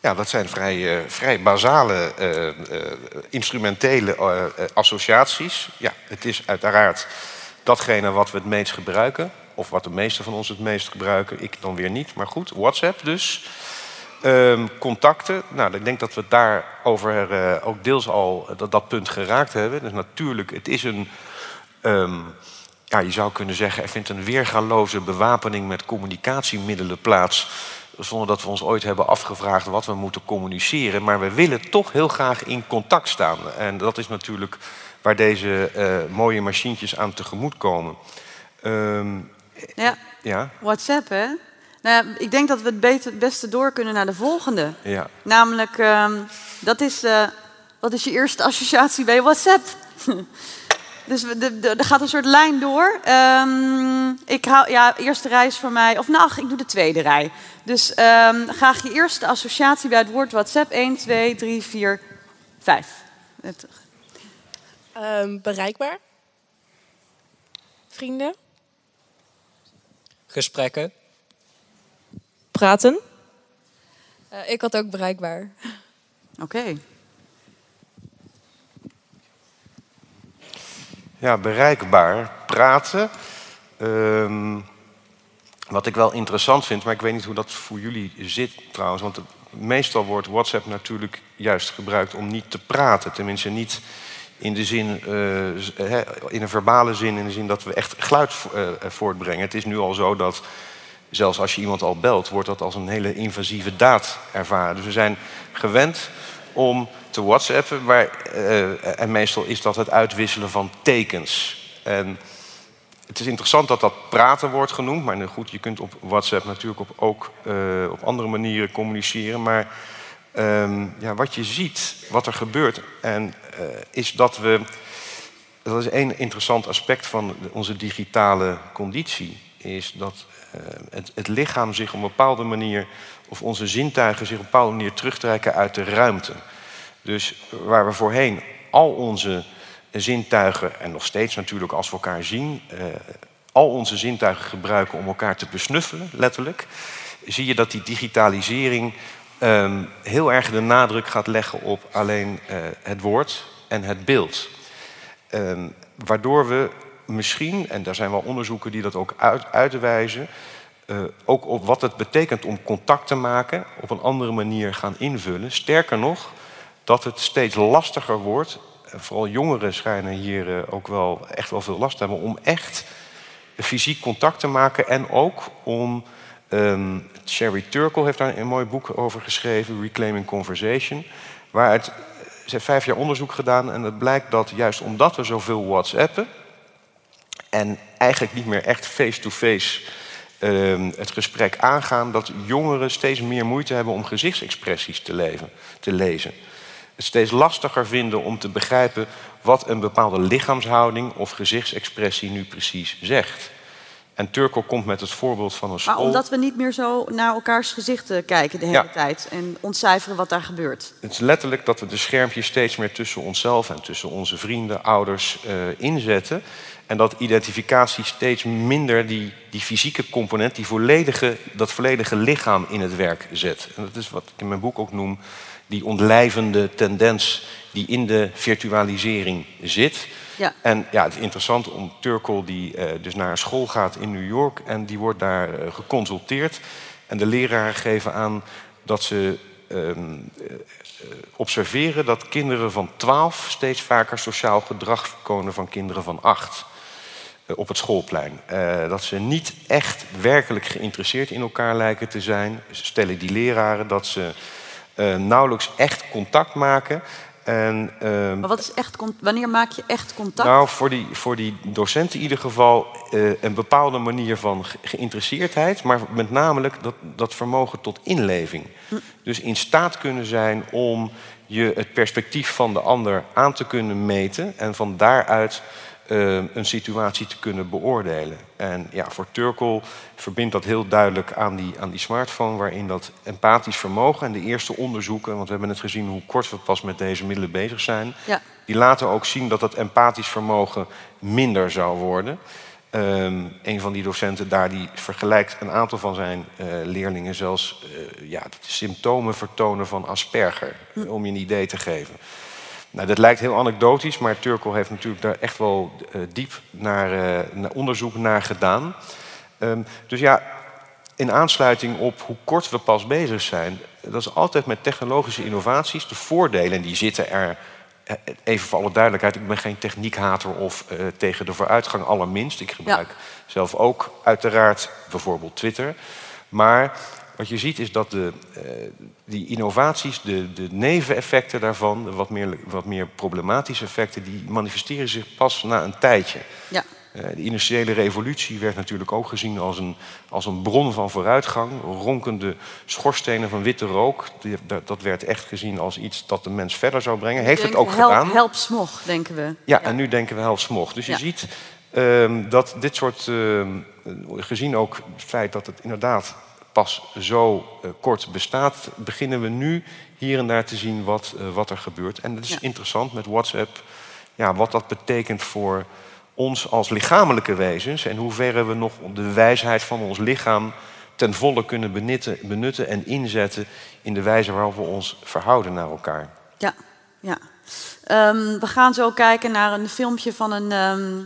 Speaker 2: Ja, dat zijn vrij, eh, vrij basale eh, eh, instrumentele associaties. Ja, het is uiteraard datgene wat we het meest gebruiken. Of wat de meeste van ons het meest gebruiken. Ik dan weer niet, maar goed. WhatsApp dus. Ehm, contacten. Nou, ik denk dat we daarover eh ook deels al dat, dat punt geraakt hebben. Dus natuurlijk, het is een... ehm, ja, je zou kunnen zeggen, er vindt een weergaloze bewapening met communicatiemiddelen plaats. Zonder dat we ons ooit hebben afgevraagd wat we moeten communiceren. Maar we willen toch heel graag in contact staan. En dat is natuurlijk waar deze eh, mooie machientjes aan tegemoet komen. Ehm,
Speaker 1: Ja,
Speaker 2: ja,
Speaker 1: WhatsApp, hè? Nou ja, ik denk dat we het beter, het beste door kunnen naar de volgende.
Speaker 2: ja.
Speaker 1: Namelijk, ehm, dat is, eh, wat is je eerste associatie bij WhatsApp? dus er gaat een soort lijn door. Ehm, ik hou, ja, eerste rij is voor mij, of nou, ach, ik doe de tweede rij. Dus ehm, graag je eerste associatie bij het woord WhatsApp. 1, 2, 3, 4, 5. Het,
Speaker 10: Ehm, bereikbaar. Vrienden.
Speaker 12: Gesprekken.
Speaker 10: Praten.
Speaker 11: Eh, ik had ook bereikbaar.
Speaker 1: Oké.
Speaker 2: Ja, bereikbaar. Praten. Ehm, wat ik wel interessant vind, maar ik weet niet hoe dat voor jullie zit trouwens. Want meestal wordt WhatsApp natuurlijk juist gebruikt om niet te praten. Tenminste, niet in de zin, eh, in een verbale zin, in de zin dat we echt geluid vo- eh, voortbrengen. Het is nu al zo dat zelfs als je iemand al belt, wordt dat als een hele invasieve daad ervaren. Dus we zijn gewend om te whatsappen, maar, eh, en meestal is dat het uitwisselen van tekens. En het is interessant dat dat praten wordt genoemd, maar goed, je kunt op WhatsApp natuurlijk ook eh, op andere manieren communiceren. Maar ehm, ja, wat je ziet, wat er gebeurt, en, eh, is dat we. Dat is één interessant aspect van onze digitale conditie. Is dat eh, het, het lichaam zich op een bepaalde manier, of onze zintuigen zich op een bepaalde manier terugtrekken uit de ruimte. Dus waar we voorheen al onze zintuigen, en nog steeds natuurlijk als we elkaar zien, eh, al onze zintuigen gebruiken om elkaar te besnuffelen, letterlijk, zie je dat die digitalisering ehm, heel erg de nadruk gaat leggen op alleen eh, het woord en het beeld. Ehm, waardoor we misschien, en daar zijn wel onderzoeken die dat ook uit, uitwijzen, eh, ook op wat het betekent om contact te maken op een andere manier gaan invullen. Sterker nog, dat het steeds lastiger wordt. Vooral jongeren schijnen hier eh, ook wel echt wel veel last te hebben om echt fysiek contact te maken en ook om. ehm Sherry Turkle heeft daar een mooi boek over geschreven, Reclaiming Conversation. Waar het, ze heeft vijf jaar onderzoek gedaan en het blijkt dat juist omdat we zoveel WhatsAppen en eigenlijk niet meer echt face-to-face ehm, het gesprek aangaan dat jongeren steeds meer moeite hebben om gezichtsexpressies te, leven, te lezen. Het steeds lastiger vinden om te begrijpen wat een bepaalde lichaamshouding of gezichtsexpressie nu precies zegt. En Turkel komt met het voorbeeld van een school.
Speaker 1: Maar omdat we niet meer zo naar elkaars gezichten kijken de hele
Speaker 2: Ja.
Speaker 1: tijd en ontcijferen wat daar gebeurt.
Speaker 2: Het is letterlijk dat we de schermpjes steeds meer tussen onszelf en tussen onze vrienden, ouders eh, inzetten. En dat identificatie steeds minder die, die fysieke component, die volledige, dat volledige lichaam in het werk zet. En dat is wat ik in mijn boek ook noem, die ontlijvende tendens die in de virtualisering zit.
Speaker 1: Ja.
Speaker 2: En ja, het is interessant om Turkel, die eh, dus naar een school gaat in New York en die wordt daar eh, geconsulteerd. En de leraren geven aan dat ze ehm, eh, observeren dat kinderen van 12 steeds vaker sociaal gedrag vertonen van kinderen van 8 eh, op het schoolplein. Eh, dat ze niet echt werkelijk geïnteresseerd in elkaar lijken te zijn. Stellen die leraren dat ze eh, nauwelijks echt contact maken. En, ehm,
Speaker 1: Maar wat is echt, wanneer maak je echt contact?
Speaker 2: nou, voor die, voor die docenten in ieder geval eh, een bepaalde manier van ge- geïnteresseerdheid, maar met name dat, dat vermogen tot inleving. Dus in staat kunnen zijn om je het perspectief van de ander aan te kunnen meten en van daaruit eh, een situatie te kunnen beoordelen. En ja, voor Turkel verbindt dat heel duidelijk aan die, aan die smartphone, waarin dat empathisch vermogen en de eerste onderzoeken, want we hebben net gezien hoe kort we pas met deze middelen bezig zijn,
Speaker 1: Ja.
Speaker 2: die laten ook zien dat dat empathisch vermogen minder zou worden. Ehm, een van die docenten daar die vergelijkt een aantal van zijn eh, leerlingen zelfs eh, ja, symptomen vertonen van Asperger, om je een idee te geven. Nou, dat lijkt heel anekdotisch, maar Turkel heeft natuurlijk daar echt wel eh, diep naar, eh, naar onderzoek naar gedaan. Ehm, dus ja, in aansluiting op hoe kort we pas bezig zijn, dat is altijd met technologische innovaties. De voordelen, en die zitten er, eh, even voor alle duidelijkheid, ik ben geen techniekhater of tegen de vooruitgang, allerminst. Ik gebruik zelf ook uiteraard bijvoorbeeld Twitter. Maar wat je ziet is dat de, eh, die innovaties, de, de neveneffecten daarvan, de wat meer, wat meer problematische effecten, die manifesteren zich pas na een tijdje.
Speaker 1: Ja.
Speaker 2: Eh, de industriële revolutie werd natuurlijk ook gezien als een, als een bron van vooruitgang. Ronkende schorstenen van witte rook. Die- dat, dat werd echt gezien als iets dat de mens verder zou brengen. Heeft het ook
Speaker 1: help,
Speaker 2: gedaan.
Speaker 1: Help smog, denken we.
Speaker 2: Ja, en nu denken we helft smog. Dus je ziet ehm, dat dit soort, ehm, gezien ook het feit dat het inderdaad pas zo eh, kort bestaat, beginnen we nu hier en daar te zien wat, eh, wat er gebeurt. En het is
Speaker 1: Ja.
Speaker 2: interessant met WhatsApp, ja, wat dat betekent voor ons als lichamelijke wezens en hoeverre we nog de wijsheid van ons lichaam ten volle kunnen benutten, benutten en inzetten in de wijze waarop we ons verhouden naar elkaar.
Speaker 1: Ja, ja. Ehm, we gaan zo kijken naar een filmpje van een ehm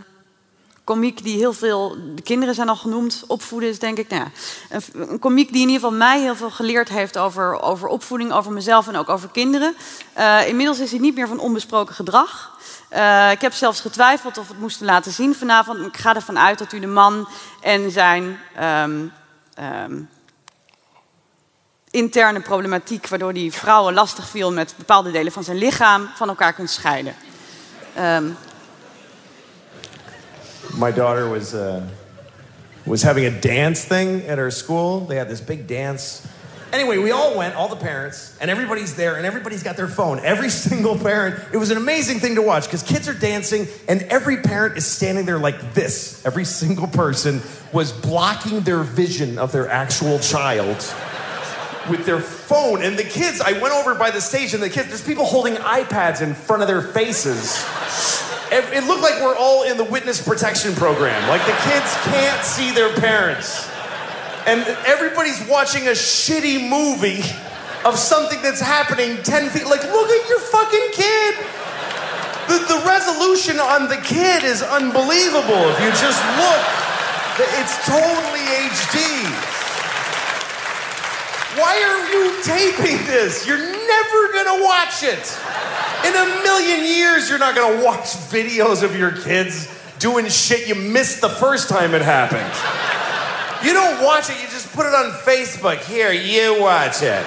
Speaker 1: komiek die heel veel... De kinderen zijn al genoemd, opvoeden is denk ik... Nou ja, een, een komiek die in ieder geval mij heel veel geleerd heeft over, over opvoeding, over mezelf en ook over kinderen. Eh, inmiddels is hij niet meer van onbesproken gedrag. Eh, ik heb zelfs getwijfeld of we het moesten laten zien vanavond. Ik ga ervan uit dat u de man en zijn... ehm, ehm, interne problematiek waardoor die vrouwen lastig viel met bepaalde delen van zijn lichaam van elkaar kunt scheiden. Ehm,
Speaker 14: My daughter was uh, was having a dance thing at her school. They had this big dance. Anyway, we all went, all the parents, and everybody's there, and everybody's got their phone. Every single parent. It was an amazing thing to watch because kids are dancing, and every parent is standing there like this. Every single person was blocking their vision of their actual child with their phone. And the kids, I went over by the stage, and the kids, there's people holding iPads in front of their faces. It, it looked like we're all in the witness protection program. Like the kids can't see their parents. And everybody's watching a shitty movie of something that's happening 10 feet. Like, look at your fucking kid. The, the resolution on the kid is unbelievable. If you just look, it's totally HD. Why are you taping this? You're never gonna watch it. In a million years, you're not gonna watch videos of your kids doing shit you missed the first time it happened. You don't watch it, you just put it on Facebook. Here, you watch it.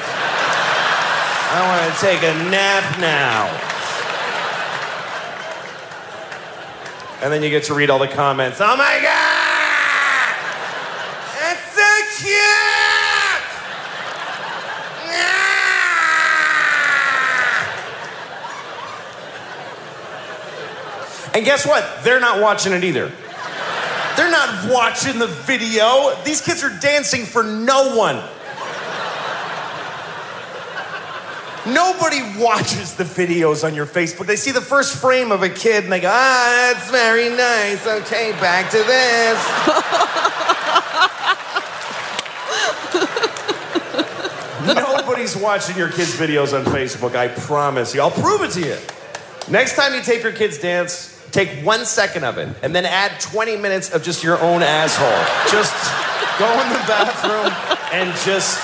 Speaker 14: I wanna take a nap now. And then you get to read all the comments. Oh my God! It's so And guess what? They're not watching it either. They're not watching the video. These kids are dancing for no one. Nobody watches the videos on your Facebook. They see the first frame of a kid and they go, ah, that's very nice. Okay, back to this. Nobody's watching your kids' videos on Facebook, I promise you. I'll prove it to you. Next time you tape your kids dance, take one second of it and then add 20 minutes of just your own asshole. Just go in the bathroom and just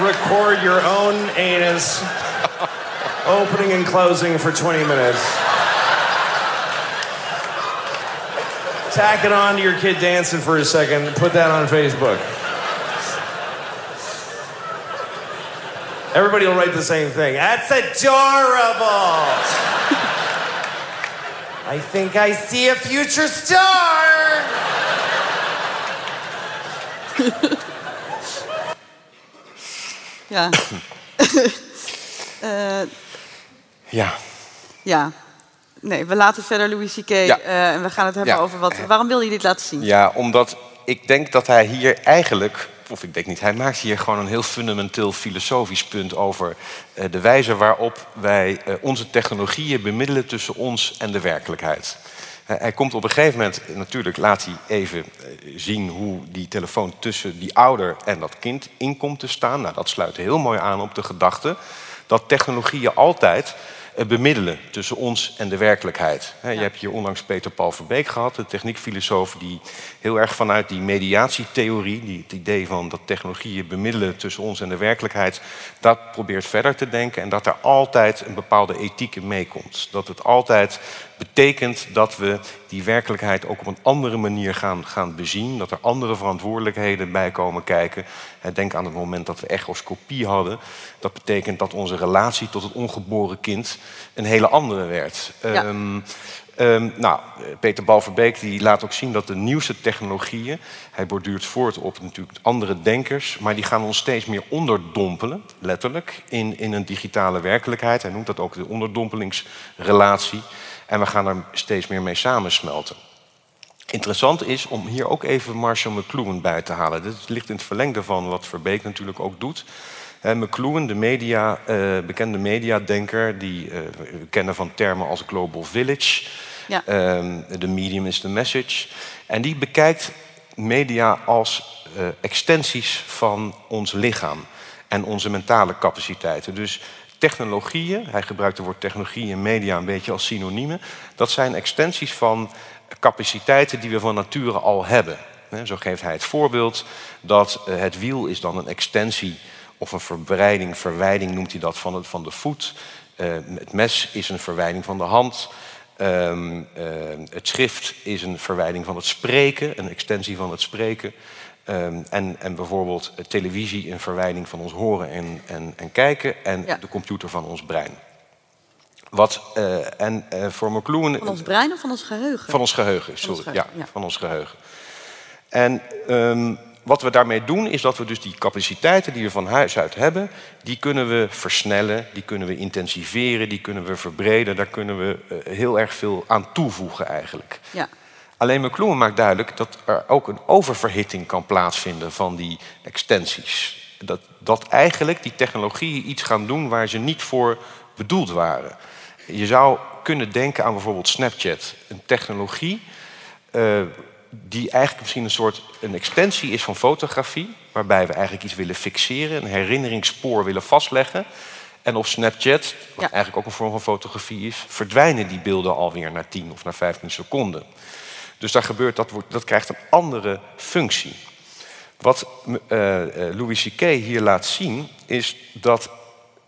Speaker 14: record your own anus opening and closing for 20 minutes. Tack it on to your kid dancing for a second put that on Facebook. Everybody will write the same thing. That's adorable. I think I see a future star.
Speaker 1: Ja. Eh,
Speaker 2: Ja.
Speaker 1: ja. Nee, we laten verder Louis C.K.
Speaker 2: Ja.
Speaker 1: eh, en we gaan het hebben
Speaker 2: Ja.
Speaker 1: over wat... Waarom wil je dit laten zien?
Speaker 2: Ja, omdat ik denk dat hij hier eigenlijk, of ik denk niet, hij maakt hier gewoon een heel fundamenteel filosofisch punt over eh, de wijze waarop wij eh, onze technologieën bemiddelen tussen ons en de werkelijkheid. Hij komt op een gegeven moment, eh, natuurlijk laat hij even zien hoe die telefoon tussen die ouder en dat kind in komt te staan. Nou, dat sluit heel mooi aan op de gedachte dat technologieën altijd bemiddelen tussen ons en de werkelijkheid. Je hebt hier onlangs Peter Paul Verbeek gehad, de techniekfilosoof, die heel erg vanuit die mediatietheorie, die, het idee van dat technologieën bemiddelen tussen ons en de werkelijkheid, dat probeert verder te denken en dat daar altijd een bepaalde ethiek in meekomt. Dat het altijd betekent dat we die werkelijkheid ook op een andere manier gaan, gaan bezien. Dat er andere verantwoordelijkheden bij komen kijken. Denk aan het moment dat we echoscopie hadden. Dat betekent dat onze relatie tot het ongeboren kind een hele andere werd.
Speaker 1: Ja.
Speaker 2: Ehm, ehm, nou, Peter Balverbeek die laat ook zien dat de nieuwste technologieën... hij borduurt voort op natuurlijk andere denkers... maar die gaan ons steeds meer onderdompelen, letterlijk... in, in een digitale werkelijkheid. Hij noemt dat ook de onderdompelingsrelatie. En we gaan er steeds meer mee samensmelten. Interessant is om hier ook even Marshall McLuhan bij te halen. Dit ligt in het verlengde van wat Verbeek natuurlijk ook doet. McLuhan, de media, eh, bekende mediadenker, die eh, we kennen van termen als Global Village.
Speaker 1: Ja.
Speaker 2: Ehm, the medium is the message. En die bekijkt media als eh, extensies van ons lichaam en onze mentale capaciteiten. Dus technologieën, hij gebruikt het woord technologie en media een beetje als synoniemen, dat zijn extensies van capaciteiten die we van nature al hebben. Zo geeft hij het voorbeeld dat eh, het wiel is dan een extensie of een verbreiding, verwijding noemt hij dat van, het, van de voet. Eh, het mes is een verwijding van de hand. Ehm, eh, het schrift is een verwijding van het spreken, een extensie van het spreken. Ehm, en, en bijvoorbeeld televisie een verwijding van ons horen en, en, en kijken. En de computer van ons brein. Wat, eh, en eh, voor McLuhan...
Speaker 1: Van ons brein of van ons geheugen?
Speaker 2: Van ons geheugen,
Speaker 1: ons
Speaker 2: sorry.
Speaker 1: geheugen,
Speaker 2: ja,
Speaker 1: ja.
Speaker 2: van ons geheugen. En ehm, wat we daarmee doen, is dat we dus die capaciteiten die we van huis uit hebben, die kunnen we versnellen, die kunnen we intensiveren, die kunnen we verbreden. Daar kunnen we eh, heel erg veel aan toevoegen eigenlijk.
Speaker 1: Ja.
Speaker 2: Alleen McLuhan maakt duidelijk dat er ook een oververhitting kan plaatsvinden van die extensies. Dat, dat eigenlijk die technologieën iets gaan doen waar ze niet voor bedoeld waren. Je zou kunnen denken aan bijvoorbeeld Snapchat, een technologie eh, die eigenlijk misschien een soort een extensie is van fotografie, waarbij we eigenlijk iets willen fixeren, een herinneringsspoor willen vastleggen. En op Snapchat, wat eigenlijk ook een vorm van fotografie is, verdwijnen die beelden alweer na 10 of na 15 seconden. Dus daar gebeurt, dat, wordt, dat krijgt een andere functie. Wat eh, eh, Louis C.K. hier laat zien, is dat,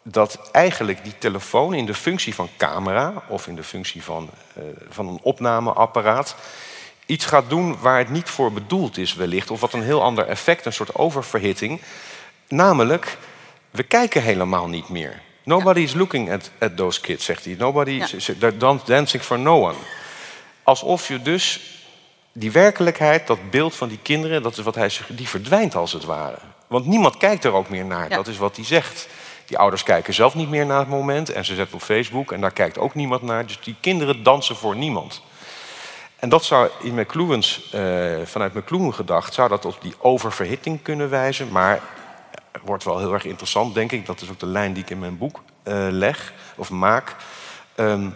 Speaker 2: dat eigenlijk die telefoon in de functie van camera of in de functie van, eh, van een opnameapparaat iets gaat doen waar het niet voor bedoeld is wellicht, of wat een heel ander effect, een soort oververhitting. Namelijk, we kijken helemaal niet meer. Nobody is looking at, at those kids, zegt hij. Nobody is they're dancing for no one. Alsof je dus die werkelijkheid, dat beeld van die kinderen, dat is wat hij zegt, die verdwijnt als het ware. Want niemand kijkt er ook meer naar.
Speaker 1: Ja.
Speaker 2: Dat is wat hij zegt. Die ouders kijken zelf niet meer naar het moment en ze zetten op Facebook en daar kijkt ook niemand naar. Dus die kinderen dansen voor niemand. En dat zou in McLuhan's, eh, vanuit McLuhan gedacht, zou dat op die oververhitting kunnen wijzen. Maar het wordt wel heel erg interessant, denk ik. Dat is ook de lijn die ik in mijn boek eh, leg of maak. Ehm,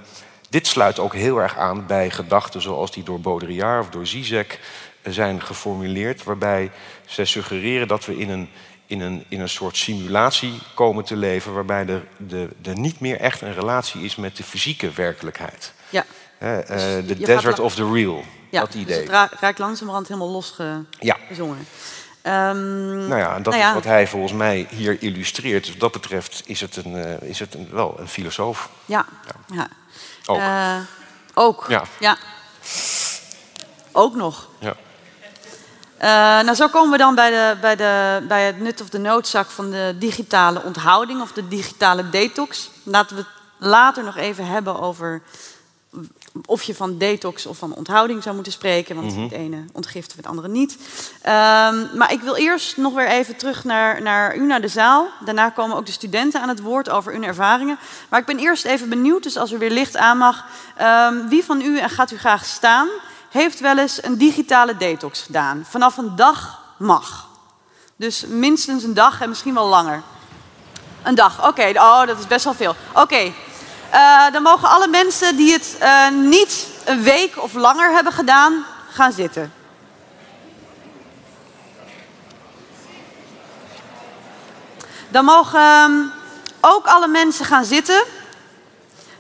Speaker 2: dit sluit ook heel erg aan bij gedachten zoals die door Baudrillard of door Zizek eh, zijn geformuleerd, waarbij zij suggereren dat we in een, in een, in een soort simulatie komen te leven, waarbij er, de, de niet meer echt een relatie is met de fysieke werkelijkheid.
Speaker 1: Ja.
Speaker 2: Eh,
Speaker 1: Dus
Speaker 2: De desert of the real,
Speaker 1: Ja,
Speaker 2: dat
Speaker 1: dus
Speaker 2: idee.
Speaker 1: het ra- raakt langzamerhand helemaal losgezongen.
Speaker 2: Ja.
Speaker 1: Ehm,
Speaker 2: Nou ja, en dat
Speaker 1: nou ja,
Speaker 2: is wat hij volgens mij hier illustreert. Dus wat dat betreft is het, een, eh, is het een, wel een filosoof.
Speaker 1: Ja. ja.
Speaker 2: Ook.
Speaker 1: Eh, ook.
Speaker 2: Ja.
Speaker 1: ja. Ook nog.
Speaker 2: Ja.
Speaker 1: Eh, nou, zo komen we dan bij, de, bij, de, bij het nut of de noodzak van de digitale onthouding of de digitale detox. Laten we het later nog even hebben over of je van detox of van onthouding zou moeten spreken. Want
Speaker 15: Mhm.
Speaker 1: het ene ontgift het andere niet. Ehm, maar ik wil eerst nog weer even terug naar, naar u, naar de zaal. Daarna komen ook de studenten aan het woord over hun ervaringen. Maar ik ben eerst even benieuwd, dus als er weer licht aan mag. ehm, wie van u, en gaat u graag staan, heeft wel eens een digitale detox gedaan? Vanaf een dag mag. Dus minstens een dag en misschien wel langer. Een dag, oké. Oh, dat is best wel veel. Oké. Eh, dan mogen alle mensen die het eh, niet een week of langer hebben gedaan, gaan zitten. Dan mogen ehm, ook alle mensen gaan zitten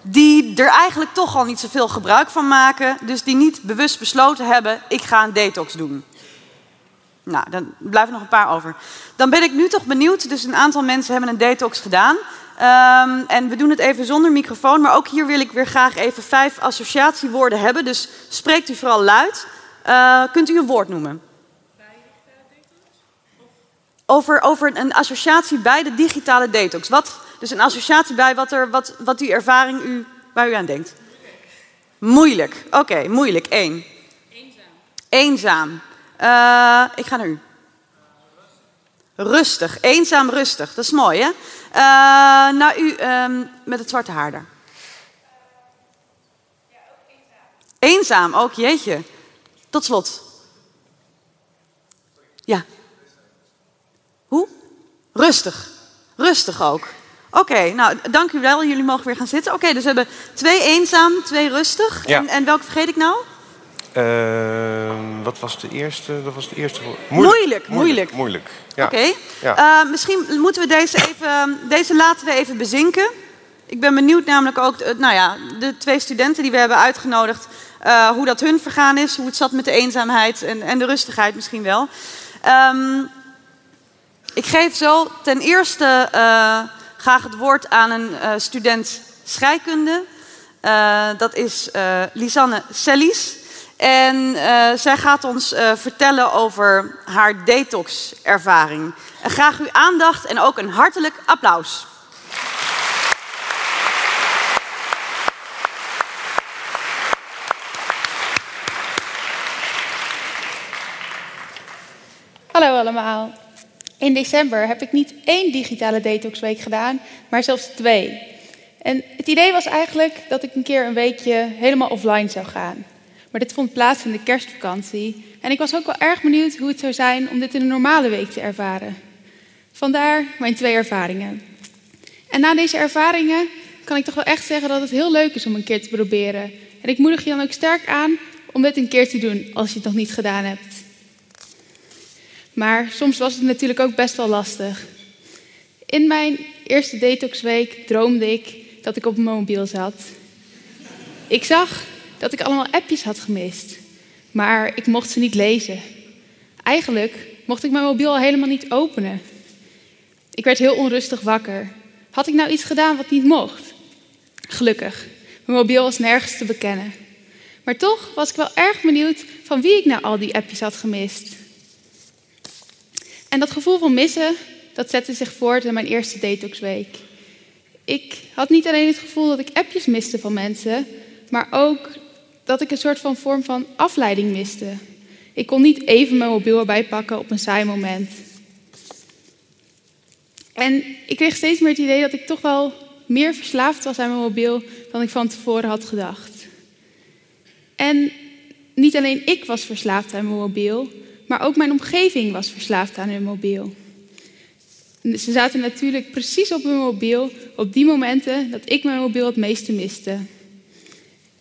Speaker 1: die er eigenlijk toch al niet zoveel gebruik van maken. Dus die niet bewust besloten hebben, ik ga een detox doen. Nou, dan blijven nog een paar over. Dan ben ik nu toch benieuwd. Dus een aantal mensen hebben een detox gedaan. Ehm, en we doen het even zonder microfoon. Maar ook hier wil ik weer graag even vijf associatiewoorden hebben. Dus spreekt u vooral luid. Eh, kunt u een woord noemen? Over, over een associatie bij de digitale detox. Wat, dus een associatie bij wat, er, wat, wat die ervaring u, waar u aan denkt. Moeilijk. Oké, moeilijk. Eén. Eenzaam. Eh, ik ga naar u. Rustig. Eenzaam, rustig. Dat is mooi, hè? Eh, naar u ehm, met het zwarte haar daar. Eenzaam, ook jeetje. Tot slot. Ja. Hoe? Rustig. Rustig ook. Oké, nou dank u wel. Jullie mogen weer gaan zitten. Oké, dus we hebben twee eenzaam, twee rustig.
Speaker 2: Ja.
Speaker 1: En, en welke vergeet ik nou?
Speaker 2: Ehm, wat was de eerste? Dat was de eerste.
Speaker 1: Moeilijk, moeilijk.
Speaker 2: Moeilijk. Ja.
Speaker 1: Oké.
Speaker 2: Ja.
Speaker 1: Eh, misschien moeten we deze even, deze laten we even bezinken. Ik ben benieuwd namelijk ook, eh, nou ja, de twee studenten die we hebben uitgenodigd, eh, hoe dat hun vergaan is, hoe het zat met de eenzaamheid en, en de rustigheid misschien wel. Ehm, ik geef zo ten eerste graag het woord aan een student scheikunde. Dat is Lisanne Sellies. En eh, zij gaat ons eh, vertellen over haar detox-ervaring. Graag uw aandacht en ook een hartelijk applaus.
Speaker 15: Hallo allemaal. In december heb ik niet één digitale detoxweek gedaan, maar zelfs twee. En het idee was eigenlijk dat ik een keer een weekje helemaal offline zou gaan. Maar dit vond plaats in de kerstvakantie. En ik was ook wel erg benieuwd hoe het zou zijn om dit in een normale week te ervaren. Vandaar mijn twee ervaringen. En na deze ervaringen kan ik toch wel echt zeggen dat het heel leuk is om een keer te proberen. En ik moedig je dan ook sterk aan om dit een keer te doen als je het nog niet gedaan hebt. Maar soms was het natuurlijk ook best wel lastig. In mijn eerste detoxweek droomde ik dat ik op mijn mobiel zat. Ik zag dat ik allemaal appjes had gemist, maar ik mocht ze niet lezen. Eigenlijk mocht ik mijn mobiel al helemaal niet openen. Ik werd heel onrustig wakker. Had ik nou iets gedaan wat niet mocht? Gelukkig, mijn mobiel was nergens te bekennen. Maar toch was ik wel erg benieuwd van wie ik nou al die appjes had gemist. En dat gevoel van missen, dat zette zich voort in mijn eerste detoxweek. Ik had niet alleen het gevoel dat ik appjes miste van mensen, maar ook dat ik een soort van vorm van afleiding miste. Ik kon niet even mijn mobiel erbij pakken op een saai moment. En ik kreeg steeds meer het idee dat ik toch wel meer verslaafd was aan mijn mobiel dan ik van tevoren had gedacht. En niet alleen ik was verslaafd aan mijn mobiel, maar ook mijn omgeving was verslaafd aan hun mobiel. Ze zaten natuurlijk precies op hun mobiel op die momenten dat ik mijn mobiel het meeste miste.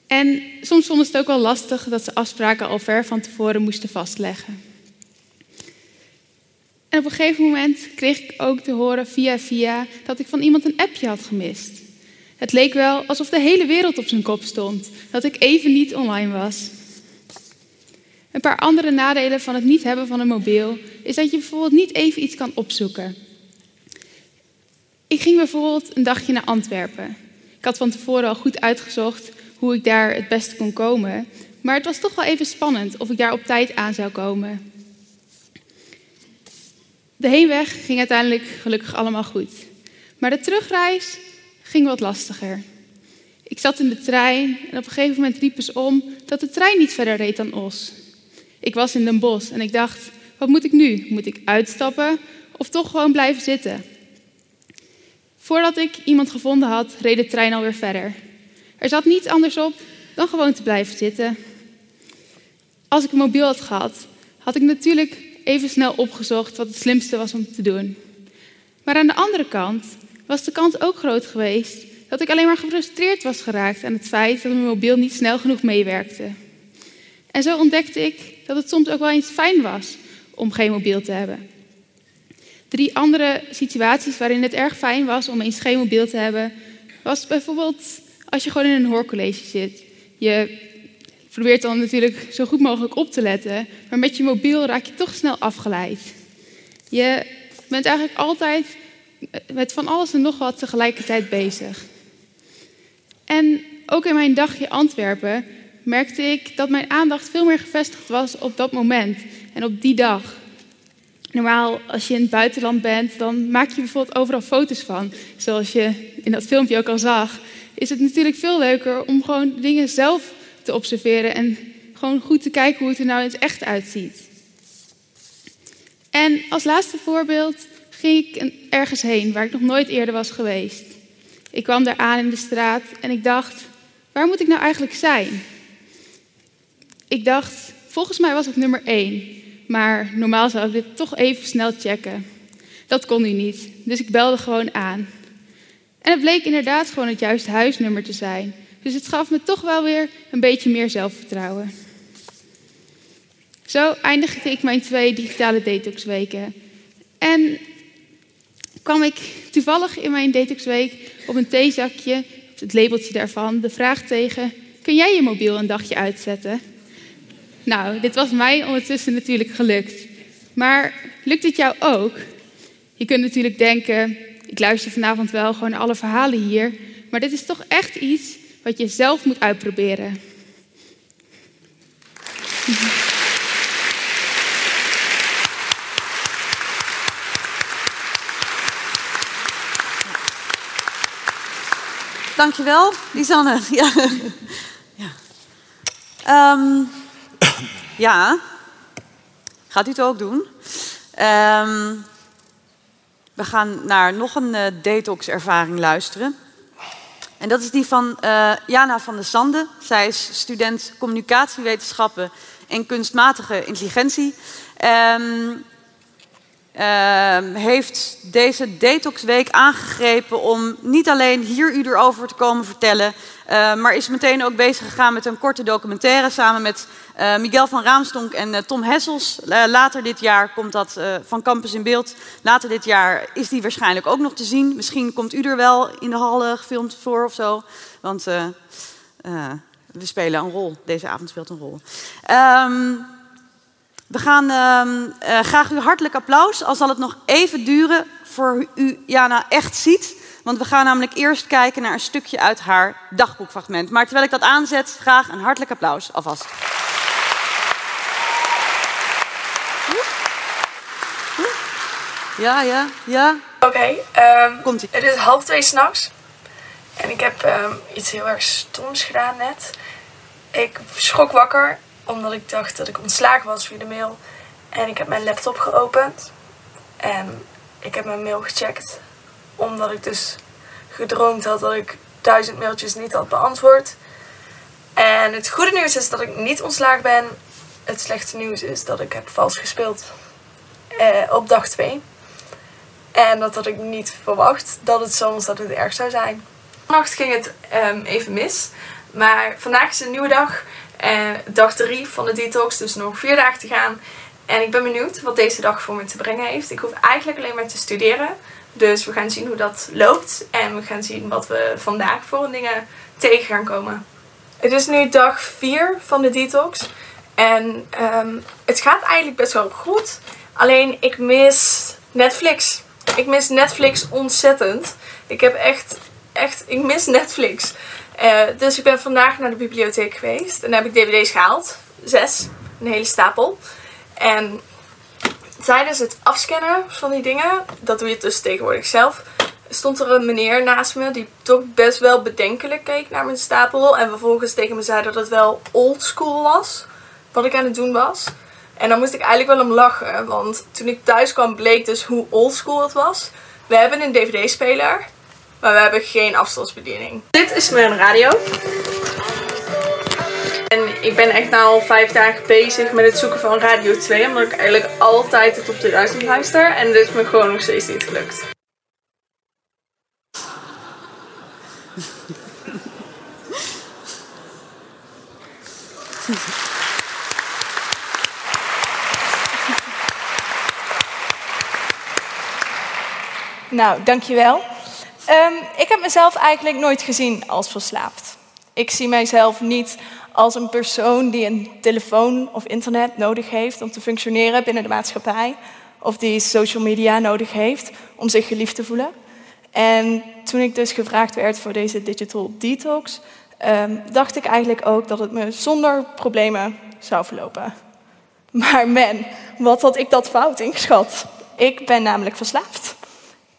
Speaker 15: En soms vonden ze het ook wel lastig dat ze afspraken al ver van tevoren moesten vastleggen. En op een gegeven moment kreeg ik ook te horen via via dat ik van iemand een appje had gemist. Het leek wel alsof de hele wereld op zijn kop stond, dat ik even niet online was. Een paar andere nadelen van het niet hebben van een mobiel is dat je bijvoorbeeld niet even iets kan opzoeken. Ik ging bijvoorbeeld een dagje naar Antwerpen. Ik had van tevoren al goed uitgezocht hoe ik daar het beste kon komen, maar het was toch wel even spannend of ik daar op tijd aan zou komen. De heenweg ging uiteindelijk gelukkig allemaal goed, maar de terugreis ging wat lastiger. Ik zat in de trein en op een gegeven moment riepen ze om dat de trein niet verder reed dan Os. Ik was in Den Bosch en ik dacht, wat moet ik nu? Moet ik uitstappen of toch gewoon blijven zitten? Voordat ik iemand gevonden had, reed de trein alweer verder. Er zat niets anders op dan gewoon te blijven zitten. Als ik een mobiel had gehad, had ik natuurlijk even snel opgezocht wat het slimste was om te doen. Maar aan de andere kant was de kans ook groot geweest dat ik alleen maar gefrustreerd was geraakt aan het feit dat mijn mobiel niet snel genoeg meewerkte. En zo ontdekte ik dat het soms ook wel eens fijn was om geen mobiel te hebben. Drie andere situaties waarin het erg fijn was om eens geen mobiel te hebben, was bijvoorbeeld als je gewoon in een hoorcollege zit. Je probeert dan natuurlijk zo goed mogelijk op te letten, maar met je mobiel raak je toch snel afgeleid. Je bent eigenlijk altijd met van alles en nog wat tegelijkertijd bezig. En ook in mijn dagje Antwerpen merkte ik dat mijn aandacht veel meer gevestigd was op dat moment en op die dag. Normaal, als je in het buitenland bent, dan maak je bijvoorbeeld overal foto's van. Zoals je in dat filmpje ook al zag, is het natuurlijk veel leuker om gewoon dingen zelf te observeren en gewoon goed te kijken hoe het er nou het echt uitziet. En als laatste voorbeeld ging ik ergens heen waar ik nog nooit eerder was geweest. Ik kwam daar aan in de straat en ik dacht, waar moet ik nou eigenlijk zijn? Ik dacht, volgens mij was het nummer 1, maar normaal zou ik dit toch even snel checken. Dat kon nu niet, dus ik belde gewoon aan. En het bleek inderdaad gewoon het juiste huisnummer te zijn. Dus het gaf me toch wel weer een beetje meer zelfvertrouwen. Zo eindigde ik mijn twee digitale detoxweken. En kwam ik toevallig in mijn detoxweek op een theezakje, het labeltje daarvan, de vraag tegen: kun jij je mobiel een dagje uitzetten? Nou, dit was mij ondertussen natuurlijk gelukt. Maar lukt het jou ook? Je kunt natuurlijk denken: ik luister vanavond wel gewoon alle verhalen hier, maar dit is toch echt iets wat je zelf moet uitproberen.
Speaker 1: Dankjewel, Lisanne. Ja. Ja. Um, ja. Gaat u het ook doen? Um, we gaan naar nog een uh, detox-ervaring luisteren. En dat is die van uh, Jana van der Sande. Zij is student communicatiewetenschappen en kunstmatige intelligentie. Uh, heeft deze detoxweek aangegrepen om niet alleen hier u erover te komen vertellen, uh, maar is meteen ook bezig gegaan met een korte documentaire samen met uh, Miguel van Raamstonk en Tom Hessels. later dit jaar komt dat van Campus in Beeld. Later dit jaar is die waarschijnlijk ook nog te zien. Misschien komt u er wel in de hal gefilmd voor of zo. Want we spelen een rol. Deze avond speelt een rol. Um, we gaan uh, uh, graag u hartelijk applaus. Al zal het nog even duren voor u Jana echt ziet. Want we gaan namelijk eerst kijken naar een stukje uit haar dagboekfragment. Maar terwijl ik dat aanzet, graag een hartelijk applaus alvast. Ja, ja, ja.
Speaker 16: Oké, okay, um, Komt het is half twee s'nachts. En ik heb um, iets heel erg stoms gedaan net. Ik schrok wakker omdat ik dacht dat ik ontslagen was via de mail. En ik heb mijn laptop geopend. En ik heb mijn mail gecheckt. Omdat ik dus gedroomd had dat ik duizend mailtjes niet had beantwoord. En het goede nieuws is dat ik niet ontslagen ben. Het slechte nieuws is dat ik heb vals gespeeld eh, op dag 2. En dat had ik niet verwacht dat het zo ontzettend erg zou zijn. Vannacht ging het ehm, even mis. Maar vandaag is een nieuwe dag. Uh, dag 3 van de detox, dus nog vier dagen te gaan. En ik ben benieuwd wat deze dag voor me te brengen heeft. Ik hoef eigenlijk alleen maar te studeren. Dus we gaan zien hoe dat loopt. En we gaan zien wat we vandaag voor dingen tegen gaan komen. Het is nu dag 4 van de detox. En um, het gaat eigenlijk best wel goed. Alleen ik mis Netflix. Ik mis Netflix ontzettend. Ik heb echt, echt, ik mis Netflix. Uh, dus ik ben vandaag naar de bibliotheek geweest. En heb ik dvd's gehaald. Zes. Een hele stapel. En tijdens het afscannen van die dingen, dat doe je dus tegenwoordig zelf, stond er een meneer naast me die toch best wel bedenkelijk keek naar mijn stapel. En vervolgens tegen me zei dat het wel old school was, wat ik aan het doen was. En dan moest ik eigenlijk wel om lachen, want toen ik thuis kwam bleek dus hoe old school het was. We hebben een dvd-speler, maar we hebben geen afstandsbediening. Dit is mijn radio. En ik ben echt nu al vijf dagen bezig met het zoeken van Radio 2. Omdat ik eigenlijk altijd het op de duizend luister. En dit is me gewoon nog steeds niet gelukt. Nou, dankjewel. Um, ik heb mezelf eigenlijk nooit gezien als verslaafd. Ik zie mijzelf niet als een persoon die een telefoon of internet nodig heeft om te functioneren binnen de maatschappij. Of die social media nodig heeft om zich geliefd te voelen. En toen ik dus gevraagd werd voor deze digital detox, um, dacht ik eigenlijk ook dat het me zonder problemen zou verlopen. Maar man, wat had ik dat fout ingeschat. Ik ben namelijk verslaafd.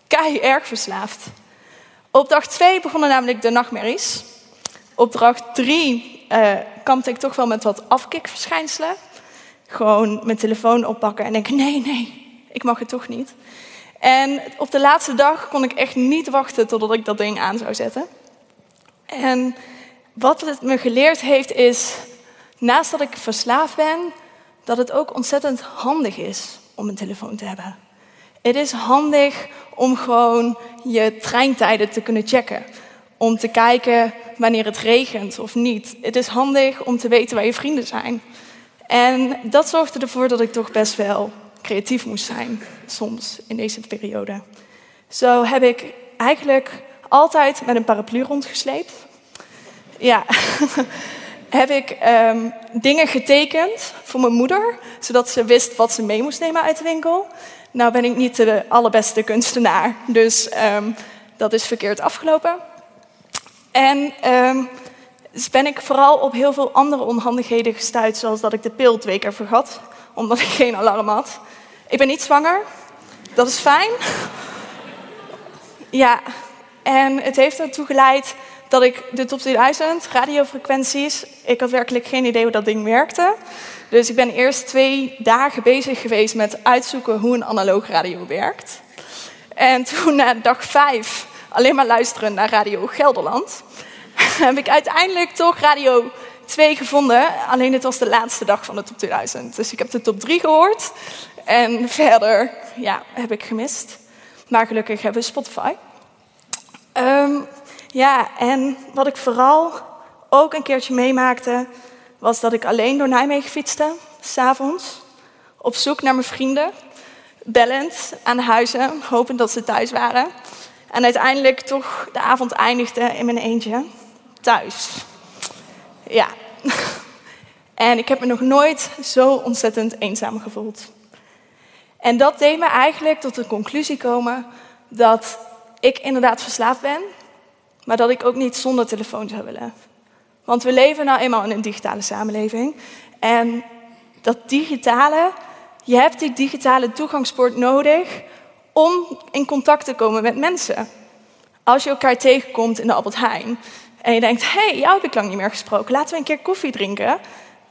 Speaker 16: Kei erg verslaafd. Op dag 2 begonnen namelijk de nachtmerries. Op dag 3 uh, kampte ik toch wel met wat afkikverschijnselen. Gewoon mijn telefoon oppakken en denken: nee, nee, ik mag het toch niet. En op de laatste dag kon ik echt niet wachten totdat ik dat ding aan zou zetten. En wat het me geleerd heeft is, naast dat ik verslaafd ben, dat het ook ontzettend handig is om een telefoon te hebben. Het is handig om gewoon je treintijden te kunnen checken. Om te kijken wanneer het regent of niet. Het is handig om te weten waar je vrienden zijn. En dat zorgde ervoor dat ik toch best wel creatief moest zijn, soms in deze periode. Zo heb ik eigenlijk altijd met een paraplu rondgesleept. Ja, heb ik um, dingen getekend voor mijn moeder, zodat ze wist wat ze mee moest nemen uit de winkel. Nou ben ik niet de allerbeste kunstenaar, dus um, dat is verkeerd afgelopen. En um, dus ben ik vooral op heel veel andere onhandigheden gestuurd, zoals dat ik de pil twee keer vergat, omdat ik geen alarm had. Ik ben niet zwanger, dat is fijn. Ja, en het heeft ertoe geleid dat ik de top 2000 radiofrequenties, ik had werkelijk geen idee hoe dat ding werkte. Dus ik ben eerst twee dagen bezig geweest met uitzoeken hoe een analoog radio werkt. En toen na dag vijf alleen maar luisteren naar Radio Gelderland, heb ik uiteindelijk toch Radio 2 gevonden. Alleen het was de laatste dag van de top 2000. Dus ik heb de top 3 gehoord. En verder ja, heb ik gemist. Maar gelukkig hebben we Spotify. Um, ja, en wat ik vooral ook een keertje meemaakte, was dat ik alleen door Nijmegen fietste, s'avonds, op zoek naar mijn vrienden, bellend aan de huizen, hopend dat ze thuis waren. En uiteindelijk toch de avond eindigde in mijn eentje, thuis. Ja. En ik heb me nog nooit zo ontzettend eenzaam gevoeld. En dat deed me eigenlijk tot de conclusie komen dat ik inderdaad verslaafd ben, maar dat ik ook niet zonder telefoon zou willen. Want we leven nou eenmaal in een digitale samenleving. En dat digitale, je hebt die digitale toegangspoort nodig om in contact te komen met mensen. Als je elkaar tegenkomt in de Albert Heijn en je denkt, hé, hey, jou heb ik lang niet meer gesproken, laten we een keer koffie drinken.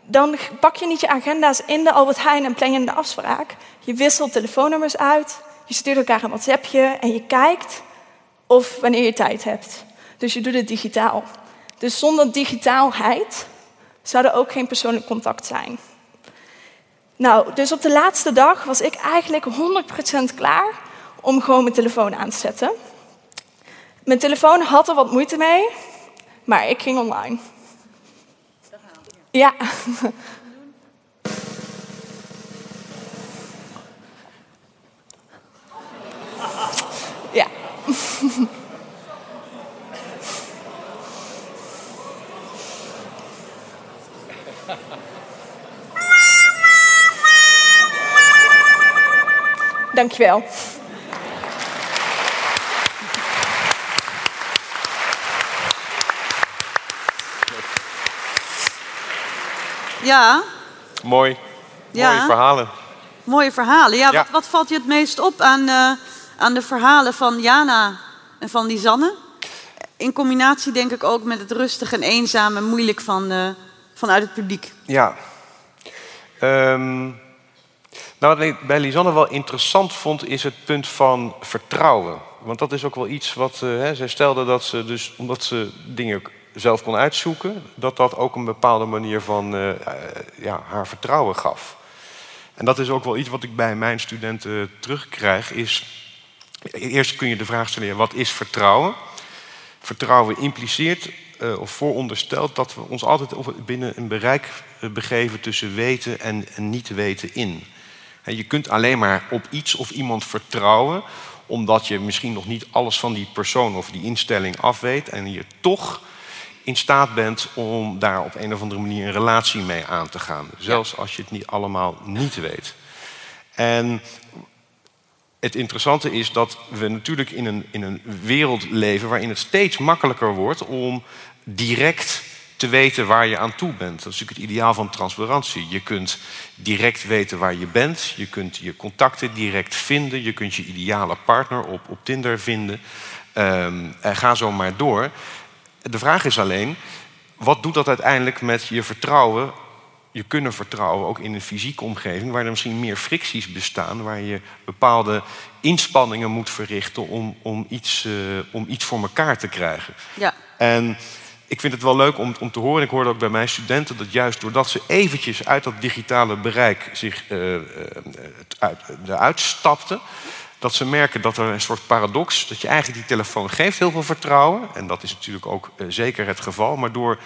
Speaker 16: Dan pak je niet je agenda's in de Albert Heijn en plan je een afspraak. Je wisselt telefoonnummers uit, je stuurt elkaar een WhatsAppje en je kijkt of wanneer je tijd hebt. Dus je doet het digitaal. Dus zonder digitaalheid zou er ook geen persoonlijk contact zijn. Nou, dus op de laatste dag was ik eigenlijk 100% klaar om gewoon mijn telefoon aan te zetten. Mijn telefoon had er wat moeite mee, maar ik ging online. Ja. Ja. Dankjewel.
Speaker 1: Ja,
Speaker 2: Mooi.
Speaker 1: Ja.
Speaker 2: Mooie verhalen.
Speaker 1: mooie verhalen. Ja,
Speaker 2: Ja.
Speaker 1: Wat, wat valt je het meest op aan, eh, aan de verhalen van Jana en van Lisanne? In combinatie denk ik ook met het rustig en eenzaam en moeilijk van, eh, vanuit het publiek.
Speaker 2: Ja. Ehm, nou, wat ik bij Lisanne wel interessant vond, is het punt van vertrouwen. Want dat is ook wel iets wat eh, hè, zij stelde dat ze dus, omdat ze dingen zelf kon uitzoeken, dat dat ook een bepaalde manier van eh, eh, ja, haar vertrouwen gaf. En dat is ook wel iets wat ik bij mijn studenten terugkrijg, is eerst kun je de vraag stellen, wat is vertrouwen? Vertrouwen impliceert of vooronderstelt dat we ons altijd binnen een bereik begeven tussen weten en, en niet weten in. Je kunt alleen maar op iets of iemand vertrouwen, omdat je misschien nog niet alles van die persoon of die instelling afweet en je toch in staat bent om daar op een of andere manier een relatie mee aan te gaan. Zelfs als je het niet allemaal niet weet. En het interessante is dat we natuurlijk in een, in een wereld leven waarin het steeds makkelijker wordt om direct te weten waar je aan toe bent. Dat is natuurlijk het ideaal van transparantie. Je kunt direct weten waar je bent, je kunt je contacten direct vinden, je kunt je ideale partner op, op Tinder vinden. Ehm, en ga zo maar door. De vraag is alleen, wat doet dat uiteindelijk met je vertrouwen je kunnen vertrouwen, ook in een fysieke omgeving, waar er misschien meer fricties bestaan, waar je bepaalde inspanningen moet verrichten om, om, iets, eh, om iets voor elkaar te krijgen.
Speaker 1: Ja.
Speaker 2: En ik vind het wel leuk om, om te horen, ik hoorde ook bij mijn studenten, dat juist doordat ze eventjes uit dat digitale bereik zich het uit, eruit stapten, dat ze merken dat er een soort paradox, dat je eigenlijk die telefoon geeft heel veel vertrouwen, en dat is natuurlijk ook zeker het geval, maar door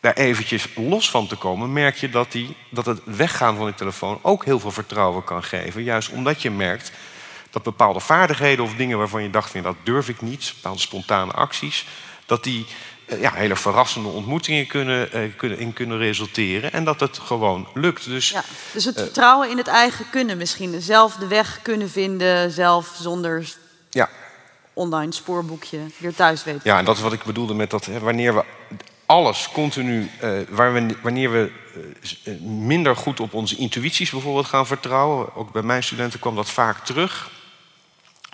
Speaker 2: daar eventjes los van te komen, merk je dat, die, dat het weggaan van die telefoon ook heel veel vertrouwen kan geven. Juist omdat je merkt dat bepaalde vaardigheden of dingen waarvan je dacht, van, dat durf ik niet, bepaalde spontane acties, dat die ja, hele verrassende ontmoetingen kunnen, eh, kunnen, in kunnen resulteren en dat het gewoon lukt. Dus,
Speaker 1: Ja, dus het
Speaker 2: eh,
Speaker 1: vertrouwen in het eigen kunnen misschien. Zelf de weg kunnen vinden, zelf zonder
Speaker 2: ja.
Speaker 1: online spoorboekje weer thuis weten.
Speaker 2: Ja, en dat is wat ik bedoelde met dat hè, wanneer we alles continu, eh, waar we, wanneer we eh, eh, minder goed op onze intuïties bijvoorbeeld gaan vertrouwen, ook bij mijn studenten kwam dat vaak terug,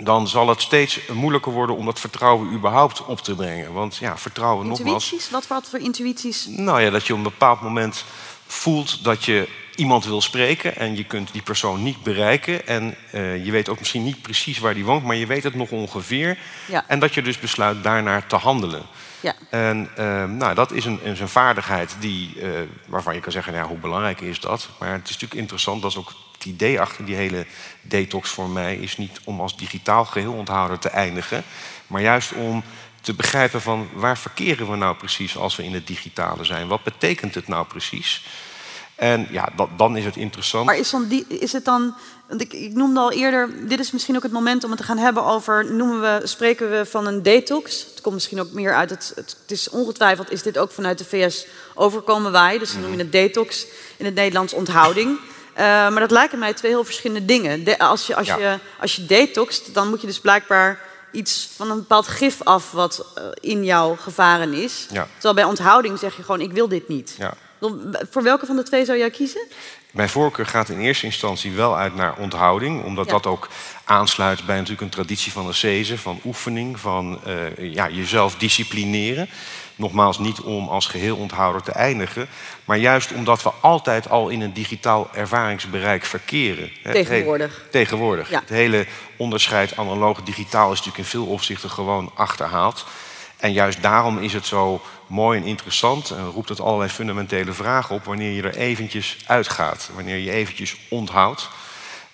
Speaker 2: dan zal het steeds moeilijker worden om dat vertrouwen überhaupt op te brengen. Want ja, vertrouwen nogmaals.
Speaker 1: Intuïties? Wat wat voor intuïties?
Speaker 2: Nou ja, dat je op een bepaald moment voelt dat je iemand wil spreken en je kunt die persoon niet bereiken. En eh, je weet ook misschien niet precies waar die woont, maar je weet het nog ongeveer.
Speaker 1: Ja.
Speaker 2: En dat je dus besluit daarnaar te handelen.
Speaker 1: Ja.
Speaker 2: En eh, nou, dat is een, vaardigheid die, eh, waarvan je kan zeggen, nou, hoe belangrijk is dat? Maar het is natuurlijk interessant, dat is ook het idee achter die hele detox voor mij... is niet om als digitaal geheel onthouder te eindigen... maar juist om te begrijpen van waar verkeren we nou precies als we in het digitale zijn? Wat betekent het nou precies? En ja, dat, dan is het interessant.
Speaker 1: Maar is, dan die, is het dan, want ik, ik noemde al eerder, dit is misschien ook het moment om het te gaan hebben over, noemen we, spreken we van een detox? Het komt misschien ook meer uit het, het, het is ongetwijfeld, is dit ook vanuit de VS overkomen wij, dus dan noem je het detox, in het Nederlands onthouding. Eh, maar dat lijken mij twee heel verschillende dingen. De- als, je, als,
Speaker 2: Ja.
Speaker 1: je, als je detoxt, dan moet je dus blijkbaar iets van een bepaald gif af wat eh, in jou gevaren is.
Speaker 2: Ja.
Speaker 1: Terwijl bij onthouding zeg je gewoon, ik wil dit niet.
Speaker 2: Ja.
Speaker 1: Voor welke van de twee zou jij kiezen?
Speaker 2: Mijn voorkeur gaat in eerste instantie wel uit naar onthouding, omdat
Speaker 1: Ja.
Speaker 2: dat ook aansluit bij natuurlijk een traditie van de Cese, van oefening, van eh, ja, jezelf disciplineren. Nogmaals, niet om als geheel onthouder te eindigen, maar juist omdat we altijd al in een digitaal ervaringsbereik verkeren.
Speaker 1: Tegenwoordig.
Speaker 2: Tegenwoordig.
Speaker 1: Ja.
Speaker 2: Het hele onderscheid analoog-digitaal is natuurlijk in veel opzichten gewoon achterhaald. En juist daarom is het zo mooi en interessant en roept het allerlei fundamentele vragen op wanneer je er eventjes uitgaat, wanneer je eventjes onthoudt.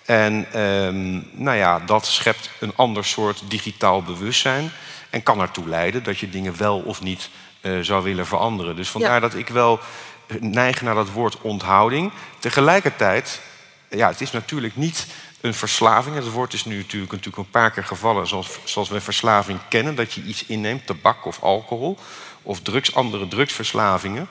Speaker 2: En ehm, nou ja, dat schept een ander soort digitaal bewustzijn en kan ertoe leiden dat je dingen wel of niet eh, zou willen veranderen. Dus vandaar
Speaker 1: Ja.
Speaker 2: dat ik wel eh, neig naar dat woord onthouding. Tegelijkertijd, ja, het is natuurlijk niet een verslaving. Het woord is nu natuurlijk, natuurlijk een paar keer gevallen zoals, zoals we verslaving kennen. Dat je iets inneemt, tabak of alcohol of drugs, andere drugsverslavingen.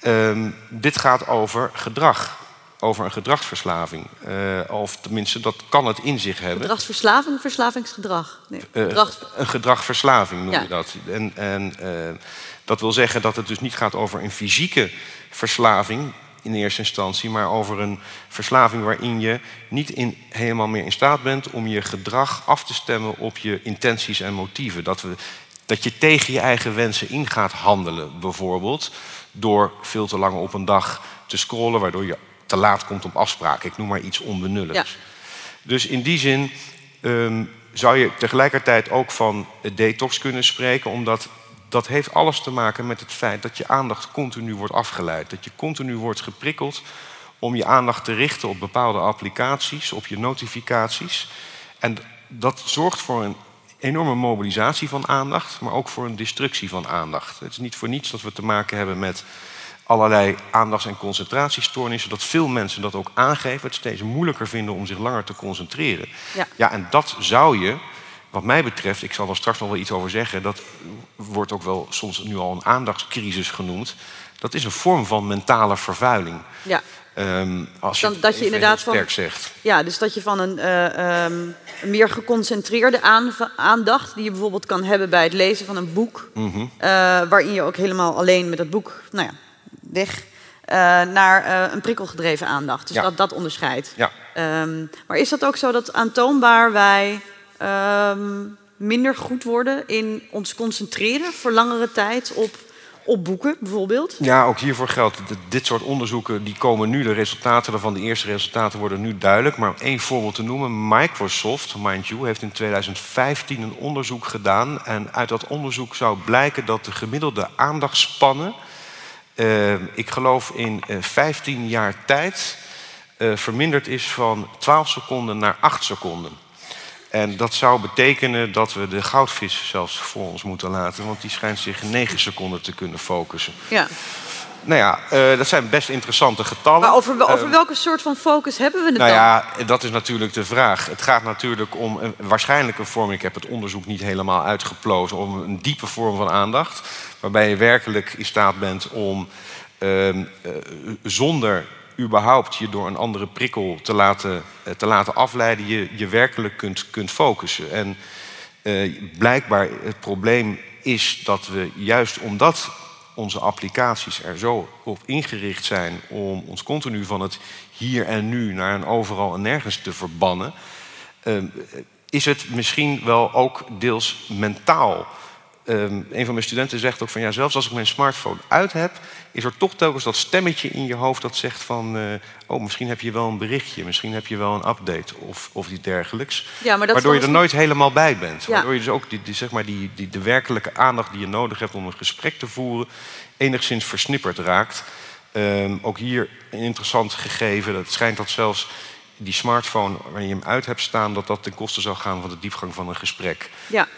Speaker 2: Ehm, dit gaat over gedrag, over een gedragsverslaving. Eh, of tenminste, dat kan het in zich hebben.
Speaker 1: Gedragsverslaving, verslavingsgedrag. Nee,
Speaker 2: Eh,
Speaker 1: gedrags-
Speaker 2: Een gedragverslaving noem
Speaker 1: Ja.
Speaker 2: je dat. En, en eh, dat wil zeggen dat het dus niet gaat over een fysieke verslaving in eerste instantie, maar over een verslaving waarin je niet in, helemaal meer in staat bent om je gedrag af te stemmen op je intenties en motieven. Dat, we, dat je tegen je eigen wensen in gaat handelen, bijvoorbeeld door veel te lang op een dag te scrollen, waardoor je te laat komt op afspraken. Ik noem maar iets onbenulligs. Dus in die zin ehm, zou je tegelijkertijd ook van detox kunnen spreken, omdat dat heeft alles te maken met het feit dat je aandacht continu wordt afgeleid. Dat je continu wordt geprikkeld om je aandacht te richten op bepaalde applicaties, op je notificaties. En dat zorgt voor een enorme mobilisatie van aandacht, maar ook voor een destructie van aandacht. Het is niet voor niets dat we te maken hebben met allerlei aandachts- en concentratiestoornissen, dat veel mensen dat ook aangeven, het steeds moeilijker vinden om zich langer te concentreren.
Speaker 1: Ja.
Speaker 2: Ja, en dat zou je, wat mij betreft, ik zal er straks nog wel iets over zeggen, dat wordt ook wel soms nu al een aandachtscrisis genoemd. Dat is een vorm van mentale vervuiling.
Speaker 1: Ja.
Speaker 2: Ehm, als je,
Speaker 1: Dan, dat je inderdaad van,
Speaker 2: sterk zegt.
Speaker 1: Ja, dus dat je van een, eh, ehm, meer geconcentreerde aan- aandacht... die je bijvoorbeeld kan hebben bij het lezen van een boek...
Speaker 2: Mhm.
Speaker 1: eh, waarin je ook helemaal alleen met dat boek, nou ja, weg... eh, naar een prikkelgedreven aandacht. Dus
Speaker 2: Ja.
Speaker 1: dat dat onderscheidt.
Speaker 2: Ja.
Speaker 1: Ehm, maar is dat ook zo dat aantoonbaar wij minder goed worden... in ons concentreren voor langere tijd op, op boeken bijvoorbeeld?
Speaker 2: Ja, ook hiervoor geldt, dit soort onderzoeken die komen nu, de resultaten daarvan, de eerste resultaten worden nu duidelijk. Maar om één voorbeeld te noemen, Microsoft, mind you, heeft in 2015 een onderzoek gedaan. En uit dat onderzoek zou blijken dat de gemiddelde aandachtsspannen, eh, ik geloof in eh, 15 jaar tijd, eh, verminderd is van 12 seconden naar 8 seconden. En dat zou betekenen dat we de goudvis zelfs voor ons moeten laten, want die schijnt zich 9 seconden te kunnen focussen.
Speaker 1: Ja.
Speaker 2: Nou ja, eh, dat zijn best interessante getallen.
Speaker 1: Maar over, over
Speaker 2: Eh,
Speaker 1: welke soort van focus hebben we het
Speaker 2: nou
Speaker 1: dan?
Speaker 2: ja, dat is natuurlijk de vraag. Het gaat natuurlijk om een, waarschijnlijk een vorm, ik heb het onderzoek niet helemaal uitgeplozen, om een diepe vorm van aandacht. Waarbij je werkelijk in staat bent om ehm, eh, zonder überhaupt je door een andere prikkel te laten, eh, te laten afleiden, je, je werkelijk kunt, kunt focussen. En eh, blijkbaar het probleem is dat we juist omdat onze applicaties er zo op ingericht zijn om ons continu van het hier en nu naar een overal en nergens te verbannen, eh, is het misschien wel ook deels mentaal. Ehm, een van mijn studenten zegt ook van ja, zelfs als ik mijn smartphone uit heb, is er toch telkens dat stemmetje in je hoofd dat zegt van eh, oh, misschien heb je wel een berichtje, misschien heb je wel een update of, of iets dergelijks.
Speaker 1: Ja, maar dat
Speaker 2: waardoor je er nooit helemaal bij bent.
Speaker 1: Ja.
Speaker 2: Waardoor je dus ook die, die, zeg maar die, die, de werkelijke aandacht die je nodig hebt om een gesprek te voeren, enigszins versnipperd raakt. Ehm, ook hier een interessant gegeven. Het schijnt dat zelfs die smartphone, wanneer je hem uit hebt staan, dat dat ten koste zou gaan van de diepgang van een gesprek.
Speaker 1: Ja.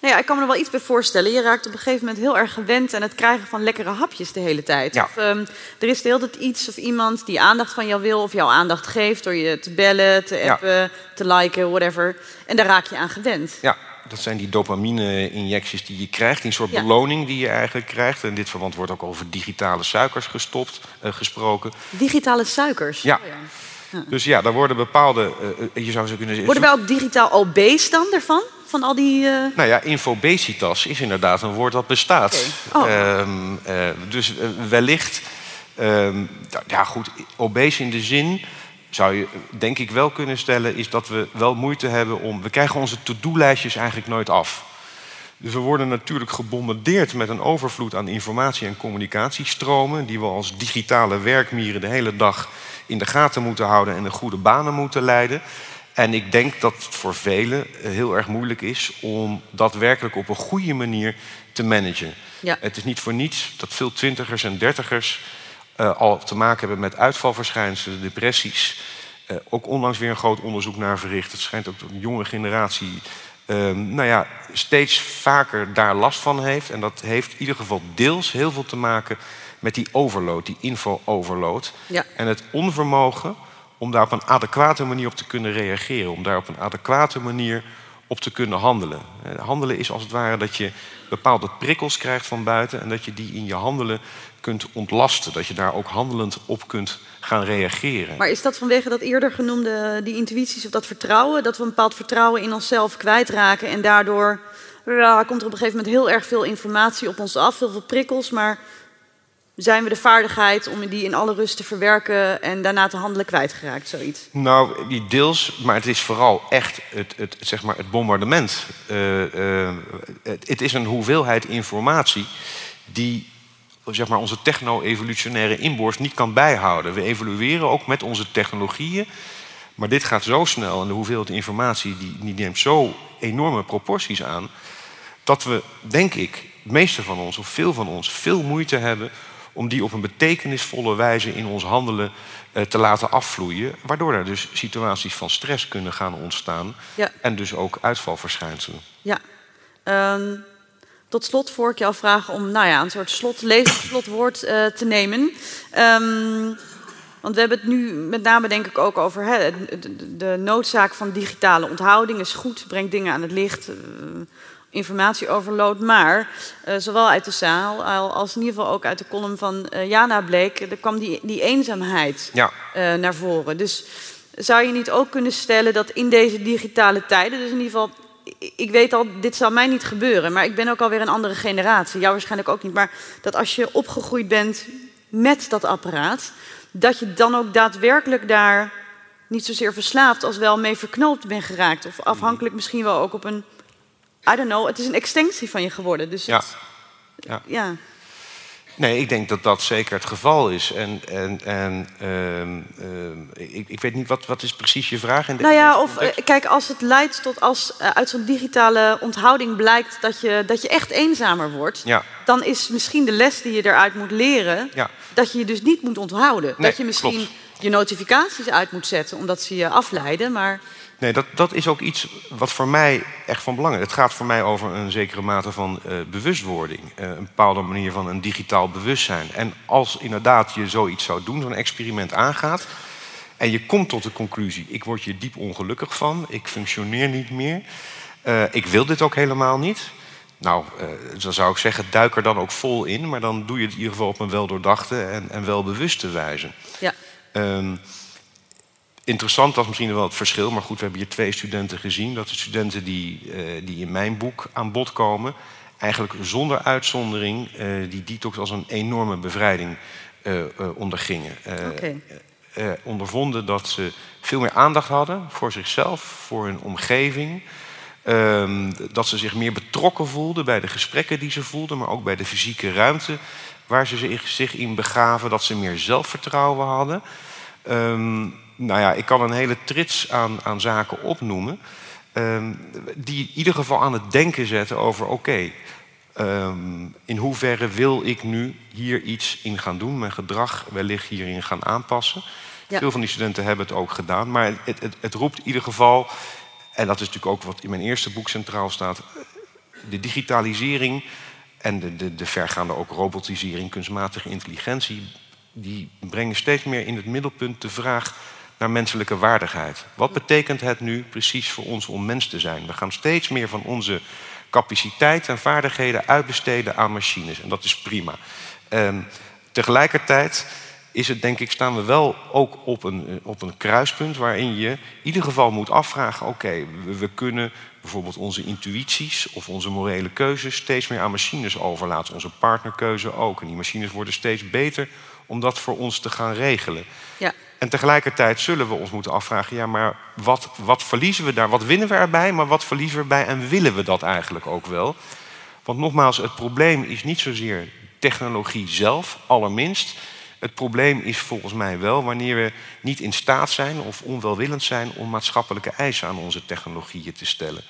Speaker 1: Nou ja, ik kan me er wel iets bij voorstellen. Je raakt op een gegeven moment heel erg gewend aan het krijgen van lekkere hapjes de hele tijd.
Speaker 2: Ja.
Speaker 1: Of ehm, er is de hele tijd iets of iemand die aandacht van jou wil of jouw aandacht geeft door je te bellen, te
Speaker 2: Ja.
Speaker 1: appen, te liken, whatever. En daar raak je aan gewend.
Speaker 2: Ja, dat zijn die dopamine-injecties die je krijgt. Die soort
Speaker 1: Ja.
Speaker 2: beloning die je eigenlijk krijgt. In dit verband wordt ook over digitale suikers gestopt, eh, gesproken.
Speaker 1: Digitale suikers.
Speaker 2: Ja.
Speaker 1: Oh
Speaker 2: Dus ja, daar worden bepaalde... eh, eh, je zou zo kunnen zeggen...
Speaker 1: Worden wij ook digitaal obese dan ervan? Van al die... eh,
Speaker 2: Nou ja, infobesitas is inderdaad een woord dat bestaat.
Speaker 1: Oké. Oh.
Speaker 2: Ehm, eh, dus eh, wellicht Ehm, ja, goed, obese in de zin zou je denk ik wel kunnen stellen, is dat we wel moeite hebben om. We krijgen onze to-do-lijstjes eigenlijk nooit af. Dus we worden natuurlijk gebombardeerd met een overvloed aan informatie- en communicatiestromen, die we als digitale werkmieren de hele dag in de gaten moeten houden en de goede banen moeten leiden. En ik denk dat het voor velen heel erg moeilijk is om dat werkelijk op een goede manier te managen.
Speaker 1: Ja.
Speaker 2: Het is niet voor niets dat veel twintigers en dertigers uh, al te maken hebben met uitvalverschijnselen, depressies. Uh, ook onlangs weer een groot onderzoek naar verricht. Het schijnt ook dat een jonge generatie uh, nou ja, steeds vaker daar last van heeft. En dat heeft in ieder geval deels heel veel te maken met die overload, die info-overload.
Speaker 1: Ja.
Speaker 2: En het onvermogen om daar op een adequate manier op te kunnen reageren. Om daar op een adequate manier op te kunnen handelen. Handelen is als het ware dat je bepaalde prikkels krijgt van buiten en dat je die in je handelen kunt ontlasten. Dat je daar ook handelend op kunt gaan reageren.
Speaker 1: Maar is dat vanwege dat eerder genoemde, die intuïties of dat vertrouwen? Dat we een bepaald vertrouwen in onszelf kwijtraken en daardoor komt er op een gegeven moment heel erg veel informatie op ons af, heel veel prikkels, maar zijn we de vaardigheid om die in alle rust te verwerken en daarna te handelen kwijtgeraakt, zoiets?
Speaker 2: Nou, die deels, maar het is vooral echt het, het, zeg maar het bombardement. Uh, uh, het, is een hoeveelheid informatie die zeg maar, onze techno-evolutionaire inborst niet kan bijhouden. We evolueren ook met onze technologieën, maar dit gaat zo snel en de hoeveelheid informatie die, die neemt zo enorme proporties aan, dat we, denk ik, de meeste van ons of veel van ons veel moeite hebben om die op een betekenisvolle wijze in ons handelen eh, te laten afvloeien. Waardoor er dus situaties van stress kunnen gaan ontstaan.
Speaker 1: Ja.
Speaker 2: En dus ook uitvalverschijnselen.
Speaker 1: Ja. Um, tot slot voor ik jou vraag om nou ja, een soort slot, levensslotwoord uh, te nemen. Um, want we hebben het nu met name denk ik ook over hè, de, de, noodzaak van digitale onthouding. Is goed, brengt dingen aan het licht. Uh, informatieoverload. Maar uh, zowel uit de zaal als in ieder geval ook uit de column van uh, Jana bleek, er kwam die, die eenzaamheid
Speaker 2: ja.
Speaker 1: uh, naar voren. Dus zou je niet ook kunnen stellen dat in deze digitale tijden, dus in ieder geval, ik weet al, dit zal mij niet gebeuren, maar ik ben ook alweer een andere generatie, jou waarschijnlijk ook niet, maar dat als je opgegroeid bent met dat apparaat, dat je dan ook daadwerkelijk daar niet zozeer verslaafd als wel mee verknoopt bent geraakt. Of afhankelijk misschien wel ook op een I don't know, het is een extensie van je geworden. Dus
Speaker 2: ja.
Speaker 1: Het,
Speaker 2: ja.
Speaker 1: ja.
Speaker 2: Nee, ik denk dat dat zeker het geval is. En, en, en um, um, ik, ik weet niet, wat, wat is precies je vraag? In
Speaker 1: nou ja, of uh, kijk, als het leidt tot als uh, uit zo'n digitale onthouding blijkt dat je, dat je echt eenzamer wordt,
Speaker 2: ja.
Speaker 1: dan is misschien de les die je eruit moet leren,
Speaker 2: ja.
Speaker 1: dat je je dus niet moet onthouden.
Speaker 2: Nee,
Speaker 1: dat je misschien
Speaker 2: klopt.
Speaker 1: je notificaties uit moet zetten, omdat ze je afleiden. Maar
Speaker 2: Nee, dat, dat is ook iets wat voor mij echt van belang is. Het gaat voor mij over een zekere mate van uh, bewustwording. Uh, een bepaalde manier van een digitaal bewustzijn. En als inderdaad je zoiets zou doen, zo'n experiment aangaat... en je komt tot de conclusie, ik word hier diep ongelukkig van... ik functioneer niet meer, uh, ik wil dit ook helemaal niet... Nou, dan zou ik zeggen, duik er dan ook vol in... maar dan doe je het in ieder geval op een weldoordachte en, en welbewuste wijze.
Speaker 1: Ja.
Speaker 2: Um, Interessant was misschien wel het verschil, maar goed, we hebben hier twee studenten gezien. Dat de studenten die, uh, die in mijn boek aan bod komen, eigenlijk zonder uitzondering uh, die detox als een enorme bevrijding uh, ondergingen.
Speaker 1: Okay.
Speaker 2: ondervonden dat ze veel meer aandacht hadden voor zichzelf, voor hun omgeving. Ehm, dat ze zich meer betrokken voelden bij de gesprekken die ze voelden, maar ook bij de fysieke ruimte waar ze zich, zich in begaven. Dat ze meer zelfvertrouwen hadden. Um, nou ja, ik kan een hele trits aan, aan zaken opnoemen. Um, die in ieder geval aan het denken zetten over: oké, okay, um, in hoeverre wil ik nu hier iets in gaan doen, mijn gedrag wellicht hierin gaan aanpassen.
Speaker 1: Ja.
Speaker 2: Veel van die studenten hebben het ook gedaan, maar het, het, het roept in ieder geval, en dat is natuurlijk ook wat in mijn eerste boek centraal staat, de digitalisering en de, de, de vergaande ook robotisering, kunstmatige intelligentie, die brengen steeds meer in het middelpunt de vraag naar menselijke waardigheid. Wat betekent het nu precies voor ons om mens te zijn? We gaan steeds meer van onze capaciteit en vaardigheden uitbesteden aan machines. En dat is prima. Um, tegelijkertijd is het denk ik, staan we wel ook op een, eh, op een kruispunt waarin je in ieder geval moet afvragen: oké, we, we kunnen bijvoorbeeld onze intuïties of onze morele keuzes steeds meer aan machines overlaten. Onze partnerkeuze ook. En die machines worden steeds beter om dat voor ons te gaan regelen.
Speaker 1: Ja.
Speaker 2: En tegelijkertijd zullen we ons moeten afvragen: ja, maar wat, wat verliezen we daar? Wat winnen we erbij, maar wat verliezen we erbij en willen we dat eigenlijk ook wel? Want nogmaals, het probleem is niet zozeer technologie zelf, allerminst. Het probleem is volgens mij wel wanneer we niet in staat zijn of onwelwillend zijn om maatschappelijke eisen aan onze technologieën te stellen.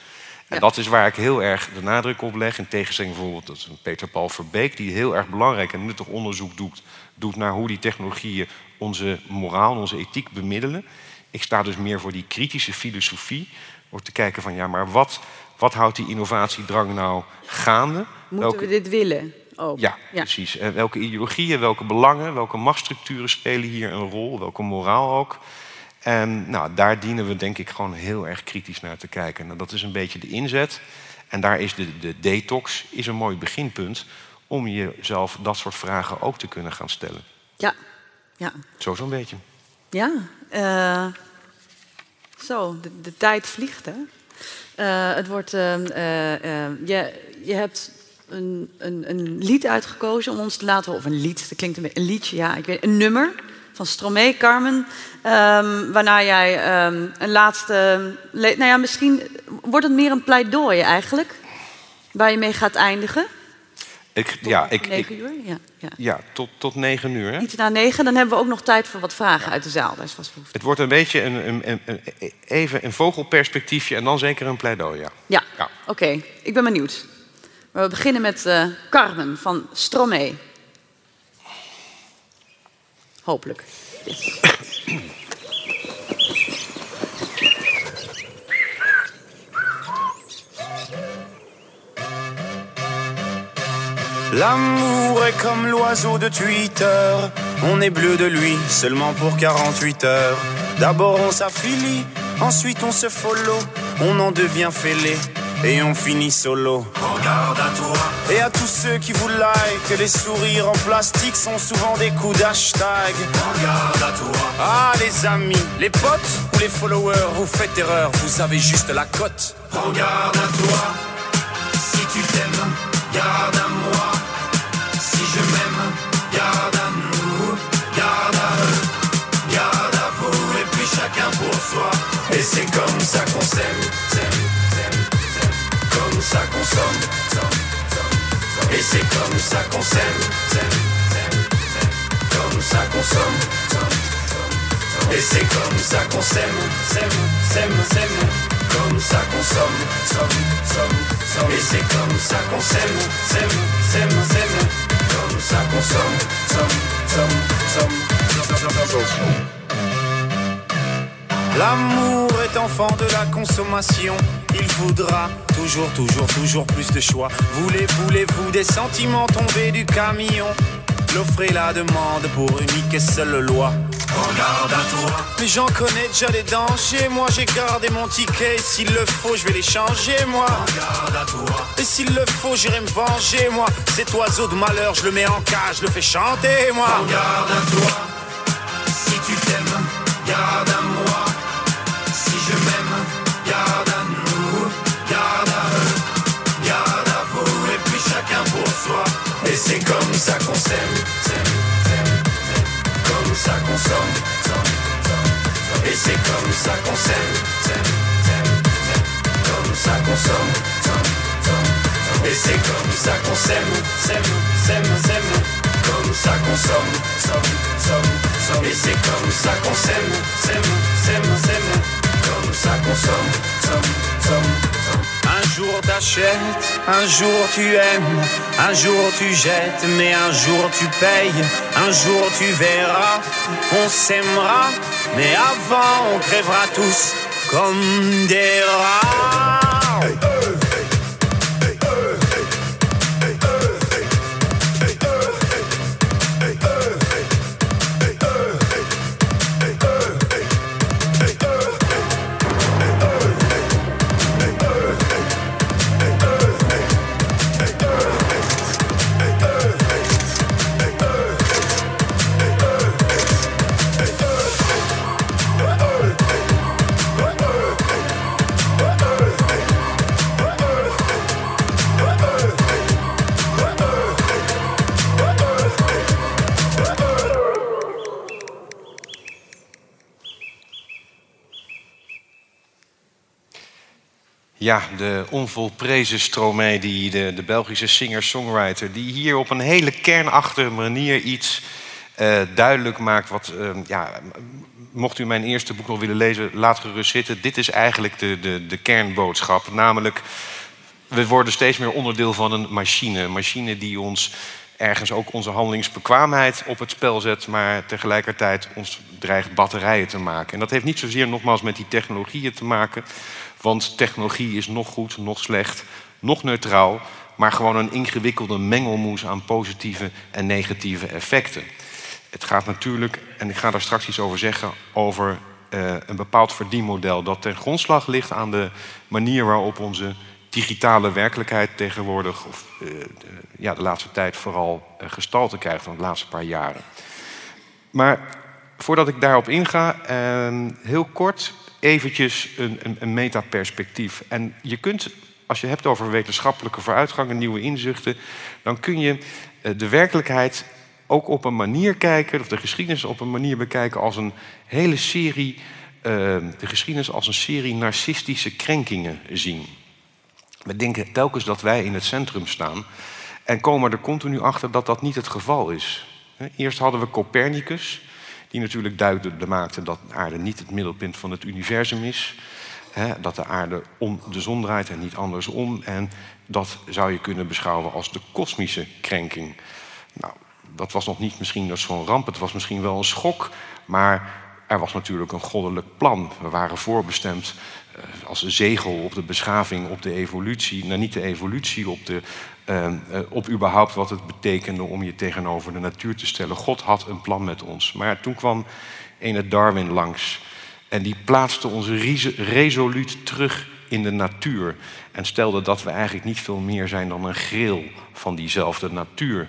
Speaker 2: En dat is waar ik heel erg de nadruk op leg. In tegenstelling bijvoorbeeld tot Peter Paul Verbeek, die heel erg belangrijk en nuttig onderzoek doet, doet naar hoe die technologieën onze moraal, onze ethiek bemiddelen. Ik sta dus meer voor die kritische filosofie. Om te kijken van ja, maar wat, wat houdt die innovatiedrang nou gaande?
Speaker 1: Moeten
Speaker 2: Welke-
Speaker 1: we dit willen? Ook.
Speaker 2: ja, precies. En welke ideologieën, welke belangen, welke machtsstructuren spelen hier een rol, welke moraal ook. En nou, daar dienen we denk ik gewoon heel erg kritisch naar te kijken. Nou, dat is een beetje de inzet. En daar is de, de detox is een mooi beginpunt om jezelf dat soort vragen ook te kunnen gaan stellen.
Speaker 1: Ja, ja.
Speaker 2: Zo zo'n beetje.
Speaker 1: Ja, eh, zo, de, de tijd vliegt, hè? Eh, het wordt, eh, je, je hebt een, een, een lied uitgekozen om ons te laten horen. Of een lied, dat klinkt een beetje... Een liedje, ja, ik weet Een nummer van Stromae, Carmen. ehm, waarna jij ehm, een laatste... Nou ja, misschien wordt het meer een pleidooi eigenlijk. Waar je mee gaat eindigen.
Speaker 2: Ik, ja, ik,
Speaker 1: Negen
Speaker 2: ik,
Speaker 1: uur, ja. ja.
Speaker 2: ja tot, tot negen uur. Hè?
Speaker 1: Iets na negen, dan hebben we ook nog tijd voor wat vragen uit de zaal. Daar is vast behoefte.
Speaker 2: Het wordt een beetje een, een, een, een- even een vogelperspectiefje en dan zeker een pleidooi. Ja.
Speaker 1: Ja,
Speaker 2: Ja.
Speaker 1: oké. Ik ben benieuwd. Maar we beginnen met eh, Carmen van Stromae. Hopelijk.
Speaker 17: L'amour est comme l'oiseau de Twitter. On est bleu de lui seulement pour 48 heures. D'abord on s'affilie, ensuite on se follow. On en devient fêlé et on finit solo. Regarde à toi. Et à tous ceux qui vous like, les sourires en plastique sont souvent des coups d'hashtag. Regarde à toi. Ah les amis, les potes ou les followers, vous faites erreur, vous avez juste la cote. Regarde à toi. C'est comme ça qu'on s'aime, comme ça qu'on. Et c'est comme ça qu'on s'aime, comme ça qu'on somme. Et c'est comme ça qu'on s'aime, s'aime, s'aime. Comme ça qu'on somme, somme, somme, somme. Et c'est comme ça qu'on s'aime, s'aime, s'aime, s'aime. Comme ça qu'on somme, somme, somme, somme, somme, somme. L'amour est enfant de la consommation. Il voudra toujours, toujours, toujours plus de choix. Voulez, voulez-vous des sentiments tombés du camion? L'offre et la demande pour unique et seule loi. Regarde à toi. Mais j'en connais déjà les dangers. Moi j'ai gardé mon ticket. S'il le faut, je vais les changer, moi. Regarde à toi. Et s'il le faut, j'irai me venger, moi. Cet oiseau de malheur, je le mets en cage, je le fais chanter, moi. Regarde à toi. Si tu t'aimes, garde à moi. Si je m'aime, garde à nous, garde à eux, garde à vous, et puis chacun pour soi. Et c'est comme ça qu'on s'aime, comme ça qu'on. Et c'est comme ça qu'on s'aime, comme ça qu'on. Et c'est comme ça qu'on s'aime, s'aime, s'aime, s'aime. comme ça qu'on somme, somme, somme, somme. Et c'est comme ça qu'on s'aime, s'aime, s'aime, s'aime. Un jour t'achètes, un jour tu aimes, un jour tu jettes, mais un jour tu payes, un jour tu verras, on s'aimera, mais avant on crèvera tous comme des rats.
Speaker 2: Ja, de onvolprezen Stromae, die, de, Belgische singer-songwriter... die hier op een hele kernachtige manier iets uh, duidelijk maakt... wat, uh, ja, mocht u mijn eerste boek nog willen lezen, laat gerust zitten. Dit is eigenlijk de, de, de kernboodschap. Namelijk, we worden steeds meer onderdeel van een machine. Een machine die ons ergens ook onze handelingsbekwaamheid op het spel zet... maar tegelijkertijd ons dreigt batterijen te maken. En dat heeft niet zozeer nogmaals met die technologieën te maken... want technologie is nog goed, nog slecht, nog neutraal... maar gewoon een ingewikkelde mengelmoes aan positieve en negatieve effecten. Het gaat natuurlijk, en ik ga daar straks iets over zeggen, over uh, een bepaald verdienmodel dat ten grondslag ligt aan de manier waarop onze digitale werkelijkheid tegenwoordig, of uh, de, ja, de laatste tijd vooral uh, gestalte krijgt van de laatste paar jaren. Maar voordat ik daarop inga, heel kort eventjes een, een, een metaperspectief. En je kunt, als je hebt over wetenschappelijke vooruitgang en nieuwe inzichten, dan kun je de werkelijkheid ook op een manier kijken, of de geschiedenis op een manier bekijken als een hele serie, uh, de geschiedenis als een serie narcistische krenkingen zien. We denken telkens dat wij in het centrum staan en komen er continu achter dat dat niet het geval is. Eerst hadden we Copernicus, die natuurlijk duidelijk maakte dat de aarde niet het middelpunt van het universum is. dat de aarde om de zon draait en niet andersom. En dat zou je kunnen beschouwen als de kosmische krenking. Nou, dat was nog niet misschien zo'n ramp, het was misschien wel een schok, maar er was natuurlijk een goddelijk plan. We waren voorbestemd uh, als een zegel op de beschaving, op de evolutie, nou niet de evolutie, op, de, uh, uh, op überhaupt wat het betekende om je tegenover de natuur te stellen. God had een plan met ons. Maar toen kwam een Darwin langs en die plaatste ons resoluut terug in de natuur en stelde dat we eigenlijk niet veel meer zijn dan een gril van diezelfde natuur.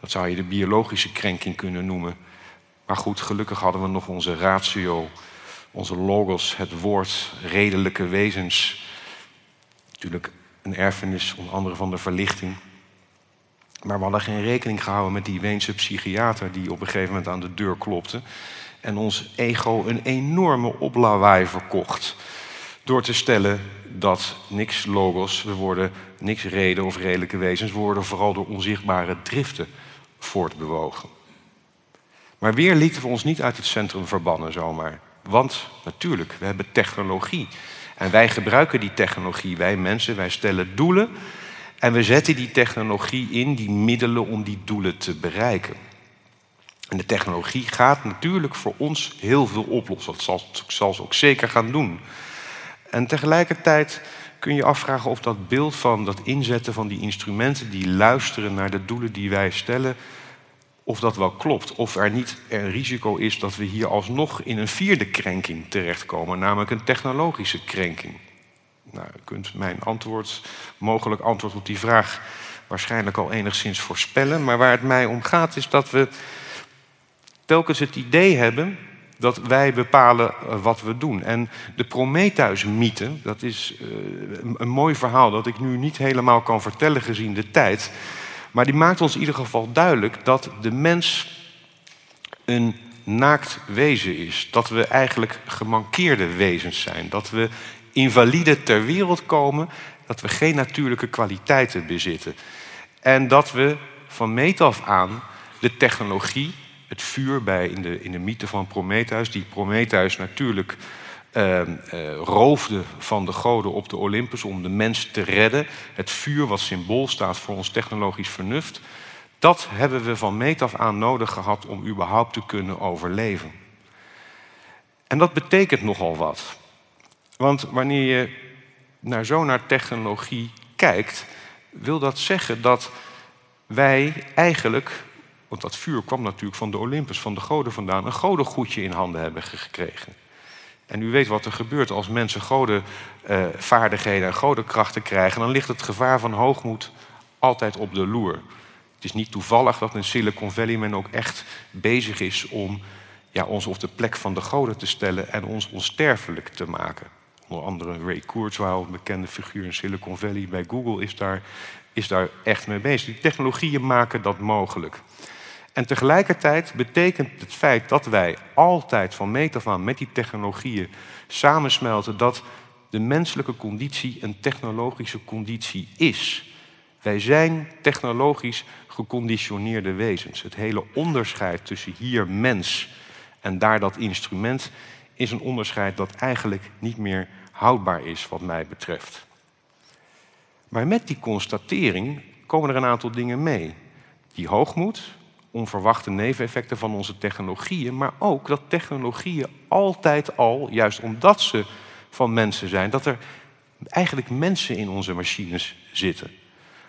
Speaker 2: Dat zou je de biologische krenking kunnen noemen. Maar goed, gelukkig hadden we nog onze ratio, onze logos, het woord, redelijke wezens. Natuurlijk een erfenis, onder andere van de verlichting. Maar we hadden geen rekening gehouden met die Weense psychiater die op een gegeven moment aan de deur klopte en ons ego een enorme oplawaai verkocht. Door te stellen dat niks logos, we worden niks reden of redelijke wezens, we worden vooral door onzichtbare driften voortbewogen. Maar weer lieten we ons niet uit het centrum verbannen zomaar. Want natuurlijk, we hebben technologie. En wij gebruiken die technologie, wij mensen, wij stellen doelen. En we zetten die technologie in, die middelen om die doelen te bereiken. En de technologie gaat natuurlijk voor ons heel veel oplossen. Dat zal, zal ze ook zeker gaan doen. En tegelijkertijd kun je afvragen of dat beeld van dat inzetten van die instrumenten die luisteren naar de doelen die wij stellen, of dat wel klopt. Of er niet een risico is dat we hier alsnog in een vierde krenking terechtkomen, namelijk een technologische krenking. Nou, kunt mijn antwoord, mogelijk antwoord op die vraag, waarschijnlijk al enigszins voorspellen. Maar waar het mij om gaat is dat we telkens het idee hebben dat wij bepalen eh, wat we doen. En de Prometheus-mythe, dat is uh, een mooi verhaal dat ik nu niet helemaal kan vertellen gezien de tijd. Maar die maakt ons in ieder geval duidelijk dat de mens een naakt wezen is. Dat we eigenlijk gemankeerde wezens zijn. Dat we invalide ter wereld komen. Dat we geen natuurlijke kwaliteiten bezitten. En dat we van meet af aan de technologie het vuur bij in de, in de mythe van Prometheus, die Prometheus natuurlijk uh, roofde van de goden op de Olympus om de mens te redden. Het vuur wat symbool staat voor ons technologisch vernuft. Dat hebben we van meet af aan nodig gehad om überhaupt te kunnen overleven. En dat betekent nogal wat. Want wanneer je naar zo naar technologie kijkt, wil dat zeggen dat wij eigenlijk want dat vuur kwam natuurlijk van de Olympus, van de goden vandaan, een godengoedje in handen hebben gekregen. En u weet wat er gebeurt als mensen godenvaardigheden uh, en godenkrachten krijgen, dan ligt het gevaar van hoogmoed altijd op de loer. Het is niet toevallig dat in Silicon Valley men ook echt bezig is om ja, ons op de plek van de goden te stellen en ons onsterfelijk te maken. Onder andere Ray Kurzweil, een bekende figuur in Silicon Valley bij Google, is daar, is daar echt mee bezig. Die technologieën maken dat mogelijk. En tegelijkertijd betekent het feit dat wij altijd van meet af aan met die technologieën samensmelten, dat de menselijke conditie een technologische conditie is. Wij zijn technologisch geconditioneerde wezens. Het hele onderscheid tussen hier mens en daar dat instrument is een onderscheid dat eigenlijk niet meer houdbaar is, wat mij betreft. Maar met die constatering komen er een aantal dingen mee. Die hoogmoed, onverwachte neveneffecten van onze technologieën, maar ook dat technologieën altijd al, juist omdat ze van mensen zijn, dat er eigenlijk mensen in onze machines zitten.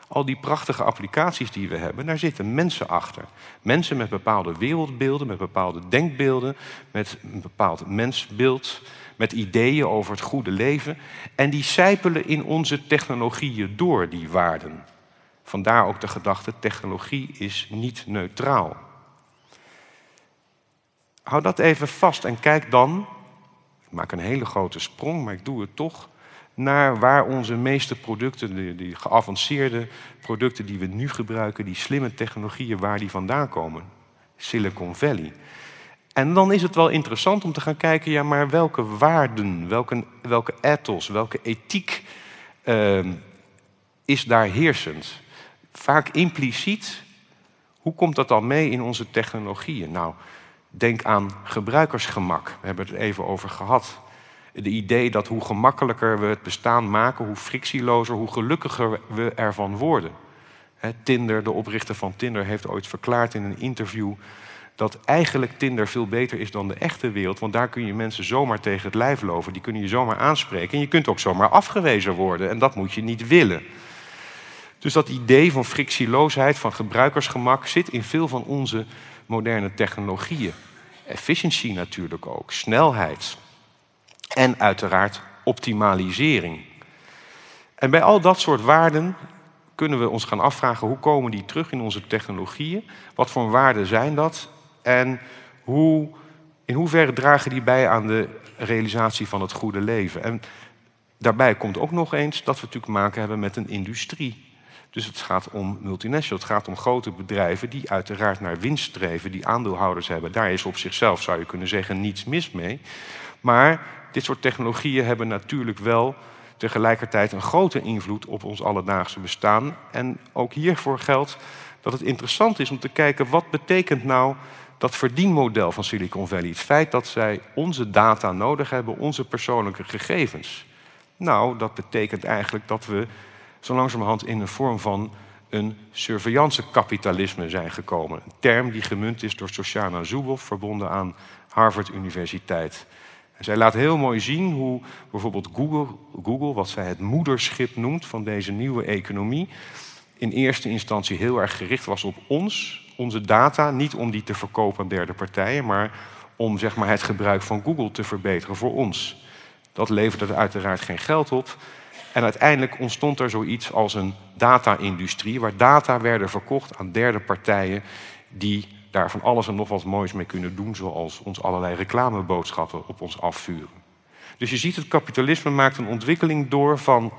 Speaker 2: Al die prachtige applicaties die we hebben, daar zitten mensen achter. Mensen met bepaalde wereldbeelden, met bepaalde denkbeelden, met een bepaald mensbeeld, met ideeën over het goede leven. En die sijpelen in onze technologieën door, die waarden. Vandaar ook de gedachte, technologie is niet neutraal. Hou dat even vast en kijk dan, ik maak een hele grote sprong, maar ik doe het toch, naar waar onze meeste producten, die, geavanceerde producten die we nu gebruiken, die slimme technologieën, waar die vandaan komen. Silicon Valley. En dan is het wel interessant om te gaan kijken, ja, maar welke waarden, welke, welke ethos, welke ethiek uh, is daar heersend? Vaak impliciet, hoe komt dat dan mee in onze technologieën? Nou, denk aan gebruikersgemak. We hebben het even over gehad. De idee dat hoe gemakkelijker we het bestaan maken, hoe frictielozer, hoe gelukkiger we ervan worden. Tinder, de oprichter van Tinder, heeft ooit verklaard in een interview dat eigenlijk Tinder veel beter is dan de echte wereld. Want daar kun je mensen zomaar tegen het lijf lopen. Die kunnen je zomaar aanspreken. En je kunt ook zomaar afgewezen worden. En dat moet je niet willen. Dus dat idee van frictieloosheid, van gebruikersgemak, zit in veel van onze moderne technologieën. Efficiëntie natuurlijk ook, snelheid. En uiteraard optimalisering. En bij al dat soort waarden kunnen we ons gaan afvragen hoe komen die terug in onze technologieën? Wat voor waarden zijn dat? En hoe, in hoeverre dragen die bij aan de realisatie van het goede leven? En daarbij komt ook nog eens dat we natuurlijk maken hebben met een industrie. Dus het gaat om multinationals, het gaat om grote bedrijven die uiteraard naar winst streven, die aandeelhouders hebben. Daar is op zichzelf, zou je kunnen zeggen, niets mis mee. Maar dit soort technologieën hebben natuurlijk wel tegelijkertijd een grote invloed op ons alledaagse bestaan. En ook hiervoor geldt dat het interessant is om te kijken wat betekent nou dat verdienmodel van Silicon Valley. Het feit dat zij onze data nodig hebben, onze persoonlijke gegevens. Nou, dat betekent eigenlijk dat we zo langzamerhand in een vorm van een surveillance-kapitalisme zijn gekomen. Een term die gemunt is door Shoshana Zuboff, verbonden aan Harvard Universiteit. En zij laat heel mooi zien hoe bijvoorbeeld Google, Google, wat zij het moederschip noemt van deze nieuwe economie, in eerste instantie heel erg gericht was op ons, onze data, niet om die te verkopen aan derde partijen, maar om zeg maar, het gebruik van Google te verbeteren voor ons. Dat leverde uiteraard geen geld op. En uiteindelijk ontstond er zoiets als een data-industrie, waar data werden verkocht aan derde partijen die daar van alles en nog wat moois mee kunnen doen, zoals ons allerlei reclameboodschappen op ons afvuren. Dus je ziet, het kapitalisme maakt een ontwikkeling door van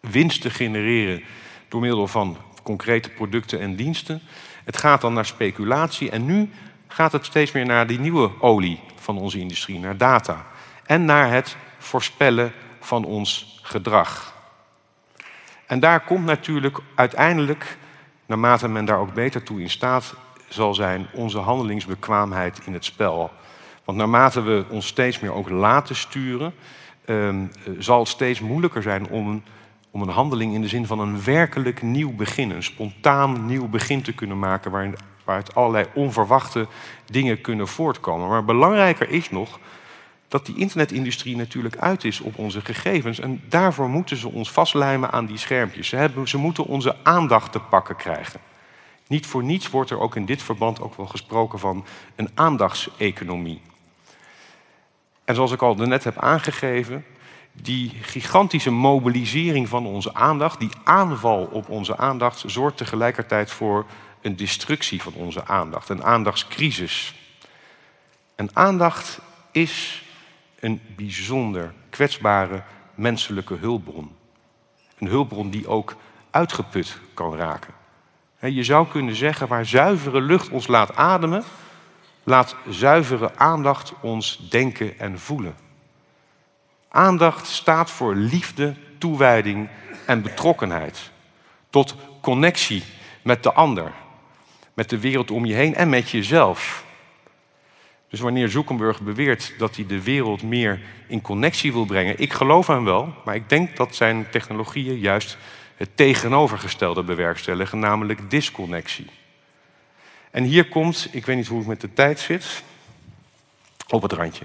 Speaker 2: winst te genereren door middel van concrete producten en diensten. Het gaat dan naar speculatie en nu gaat het steeds meer naar die nieuwe olie van onze industrie, naar data. En naar het voorspellen van ons gedrag. En daar komt natuurlijk uiteindelijk, naarmate men daar ook beter toe in staat zal zijn, onze handelingsbekwaamheid in het spel. Want naarmate we ons steeds meer ook laten sturen, eh, zal het steeds moeilijker zijn om een, om een handeling in de zin van een werkelijk nieuw begin, een spontaan nieuw begin te kunnen maken, waarin, waaruit allerlei onverwachte dingen kunnen voortkomen. Maar belangrijker is nog dat die internetindustrie natuurlijk uit is op onze gegevens. En daarvoor moeten ze ons vastlijmen aan die schermpjes. Ze, hebben, ze moeten onze aandacht te pakken krijgen. Niet voor niets wordt er ook in dit verband ook wel gesproken van een aandachtseconomie. En zoals ik al net heb aangegeven, die gigantische mobilisering van onze aandacht, die aanval op onze aandacht, zorgt tegelijkertijd voor een destructie van onze aandacht, een aandachtscrisis. En aandacht is een bijzonder kwetsbare menselijke hulpbron. Een hulpbron die ook uitgeput kan raken. Je zou kunnen zeggen, waar zuivere lucht ons laat ademen, laat zuivere aandacht ons denken en voelen. Aandacht staat voor liefde, toewijding en betrokkenheid. Tot connectie met de ander, met de wereld om je heen en met jezelf. Dus wanneer Zuckerberg beweert dat hij de wereld meer in connectie wil brengen, ik geloof hem wel, maar ik denk dat zijn technologieën juist het tegenovergestelde bewerkstelligen, namelijk disconnectie. En hier komt, ik weet niet hoe het met de tijd zit, op het randje.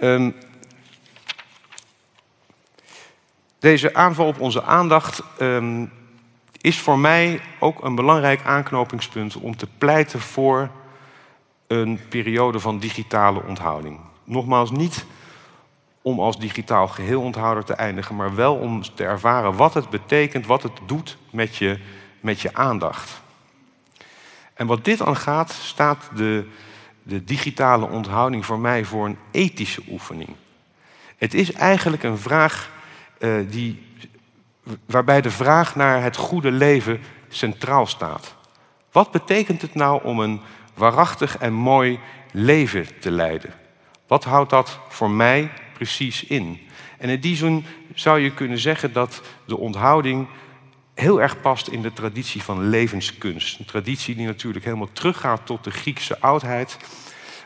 Speaker 2: Um, deze aanval op onze aandacht um, is voor mij ook een belangrijk aanknopingspunt om te pleiten voor een periode van digitale onthouding. Nogmaals, niet om als digitaal geheel onthouder te eindigen, maar wel om te ervaren wat het betekent, wat het doet met je, met je aandacht. En wat dit aangaat, staat de, de digitale onthouding voor mij voor een ethische oefening. Het is eigenlijk een vraag uh, die, waarbij de vraag naar het goede leven centraal staat. Wat betekent het nou om een waarachtig en mooi leven te leiden? Wat houdt dat voor mij precies in? En in die zin zou je kunnen zeggen dat de onthouding heel erg past in de traditie van levenskunst. Een traditie die natuurlijk helemaal teruggaat tot de Griekse oudheid,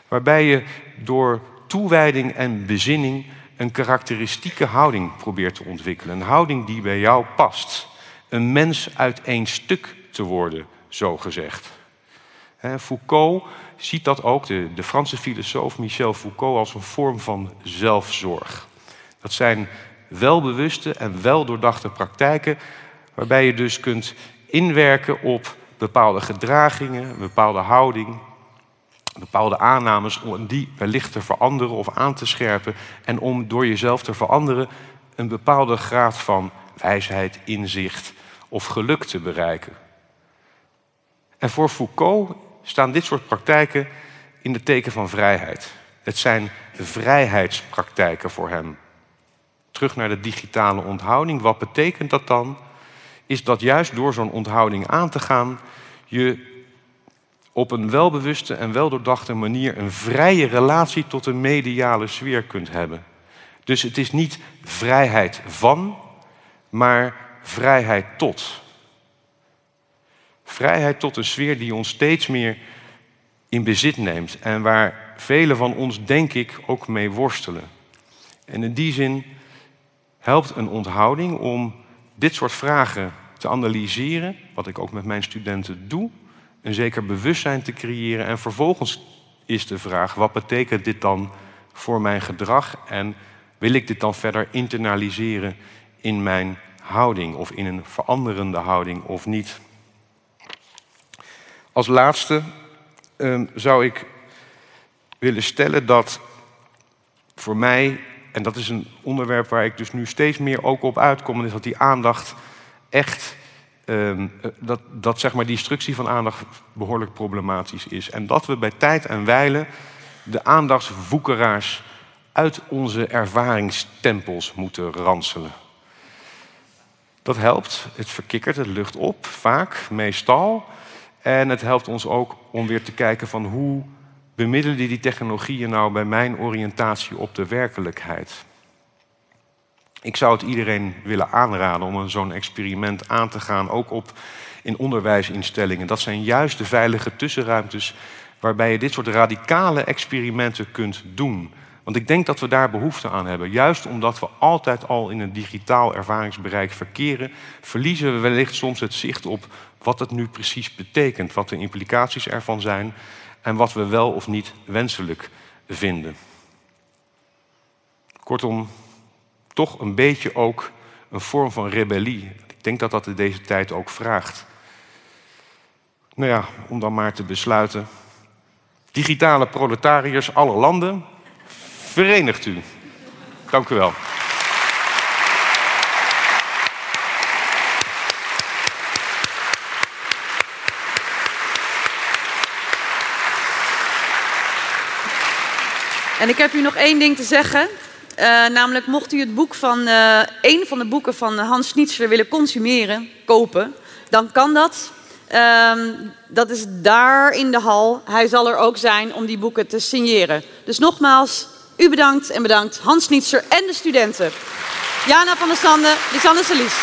Speaker 2: waarbij je door toewijding en bezinning een karakteristieke houding probeert te ontwikkelen. Een houding die bij jou past. Een mens uit één stuk te worden, zo gezegd. Foucault ziet dat ook, de, de Franse filosoof Michel Foucault, als een vorm van zelfzorg. Dat zijn welbewuste en weldoordachte praktijken waarbij je dus kunt inwerken op bepaalde gedragingen, een bepaalde houding, bepaalde aannames om die wellicht te veranderen of aan te scherpen en om door jezelf te veranderen een bepaalde graad van wijsheid, inzicht of geluk te bereiken. En voor Foucault staan dit soort praktijken in de teken van vrijheid. Het zijn vrijheidspraktijken voor hem. Terug naar de digitale onthouding. Wat betekent dat dan? Is dat juist door zo'n onthouding aan te gaan, je op een welbewuste en weldoordachte manier een vrije relatie tot een mediale sfeer kunt hebben. Dus het is niet vrijheid van, maar vrijheid tot. Vrijheid tot een sfeer die ons steeds meer in bezit neemt en waar velen van ons, denk ik, ook mee worstelen. En in die zin helpt een onthouding om dit soort vragen te analyseren, wat ik ook met mijn studenten doe, een zeker bewustzijn te creëren en vervolgens is de vraag, wat betekent dit dan voor mijn gedrag en wil ik dit dan verder internaliseren in mijn houding of in een veranderende houding of niet? Als laatste um, zou ik willen stellen dat voor mij, en dat is een onderwerp waar ik dus nu steeds meer ook op uitkom, is dat die aandacht echt, um, dat, dat zeg maar die instructie van aandacht behoorlijk problematisch is. En dat we bij tijd en wijle de aandachtswoekeraars uit onze ervaringstempels moeten ranselen. Dat helpt, het verkikkert, het lucht op, vaak, meestal. En het helpt ons ook om weer te kijken van hoe bemiddelen die technologieën nou bij mijn oriëntatie op de werkelijkheid. Ik zou het iedereen willen aanraden om zo'n experiment aan te gaan, ook op, in onderwijsinstellingen. Dat zijn juist de veilige tussenruimtes waarbij je dit soort radicale experimenten kunt doen. Want ik denk dat we daar behoefte aan hebben. Juist omdat we altijd al in een digitaal ervaringsbereik verkeren, verliezen we wellicht soms het zicht op wat het nu precies betekent, wat de implicaties ervan zijn en wat we wel of niet wenselijk vinden. Kortom, toch een beetje ook een vorm van rebellie. Ik denk dat dat in deze tijd ook vraagt. Nou ja, om dan maar te besluiten. Digitale proletariërs alle landen, verenigt u. Dank u wel.
Speaker 1: En ik heb u nog één ding te zeggen. Uh, namelijk, mocht u het boek van uh, een van de boeken van Hans Schnitzler willen consumeren, kopen, dan kan dat. Uh, dat is daar in de hal. Hij zal er ook zijn om die boeken te signeren. Dus nogmaals, U bedankt en bedankt Hans Nietser en de studenten. Jana van der Sande, Lisanne Salies.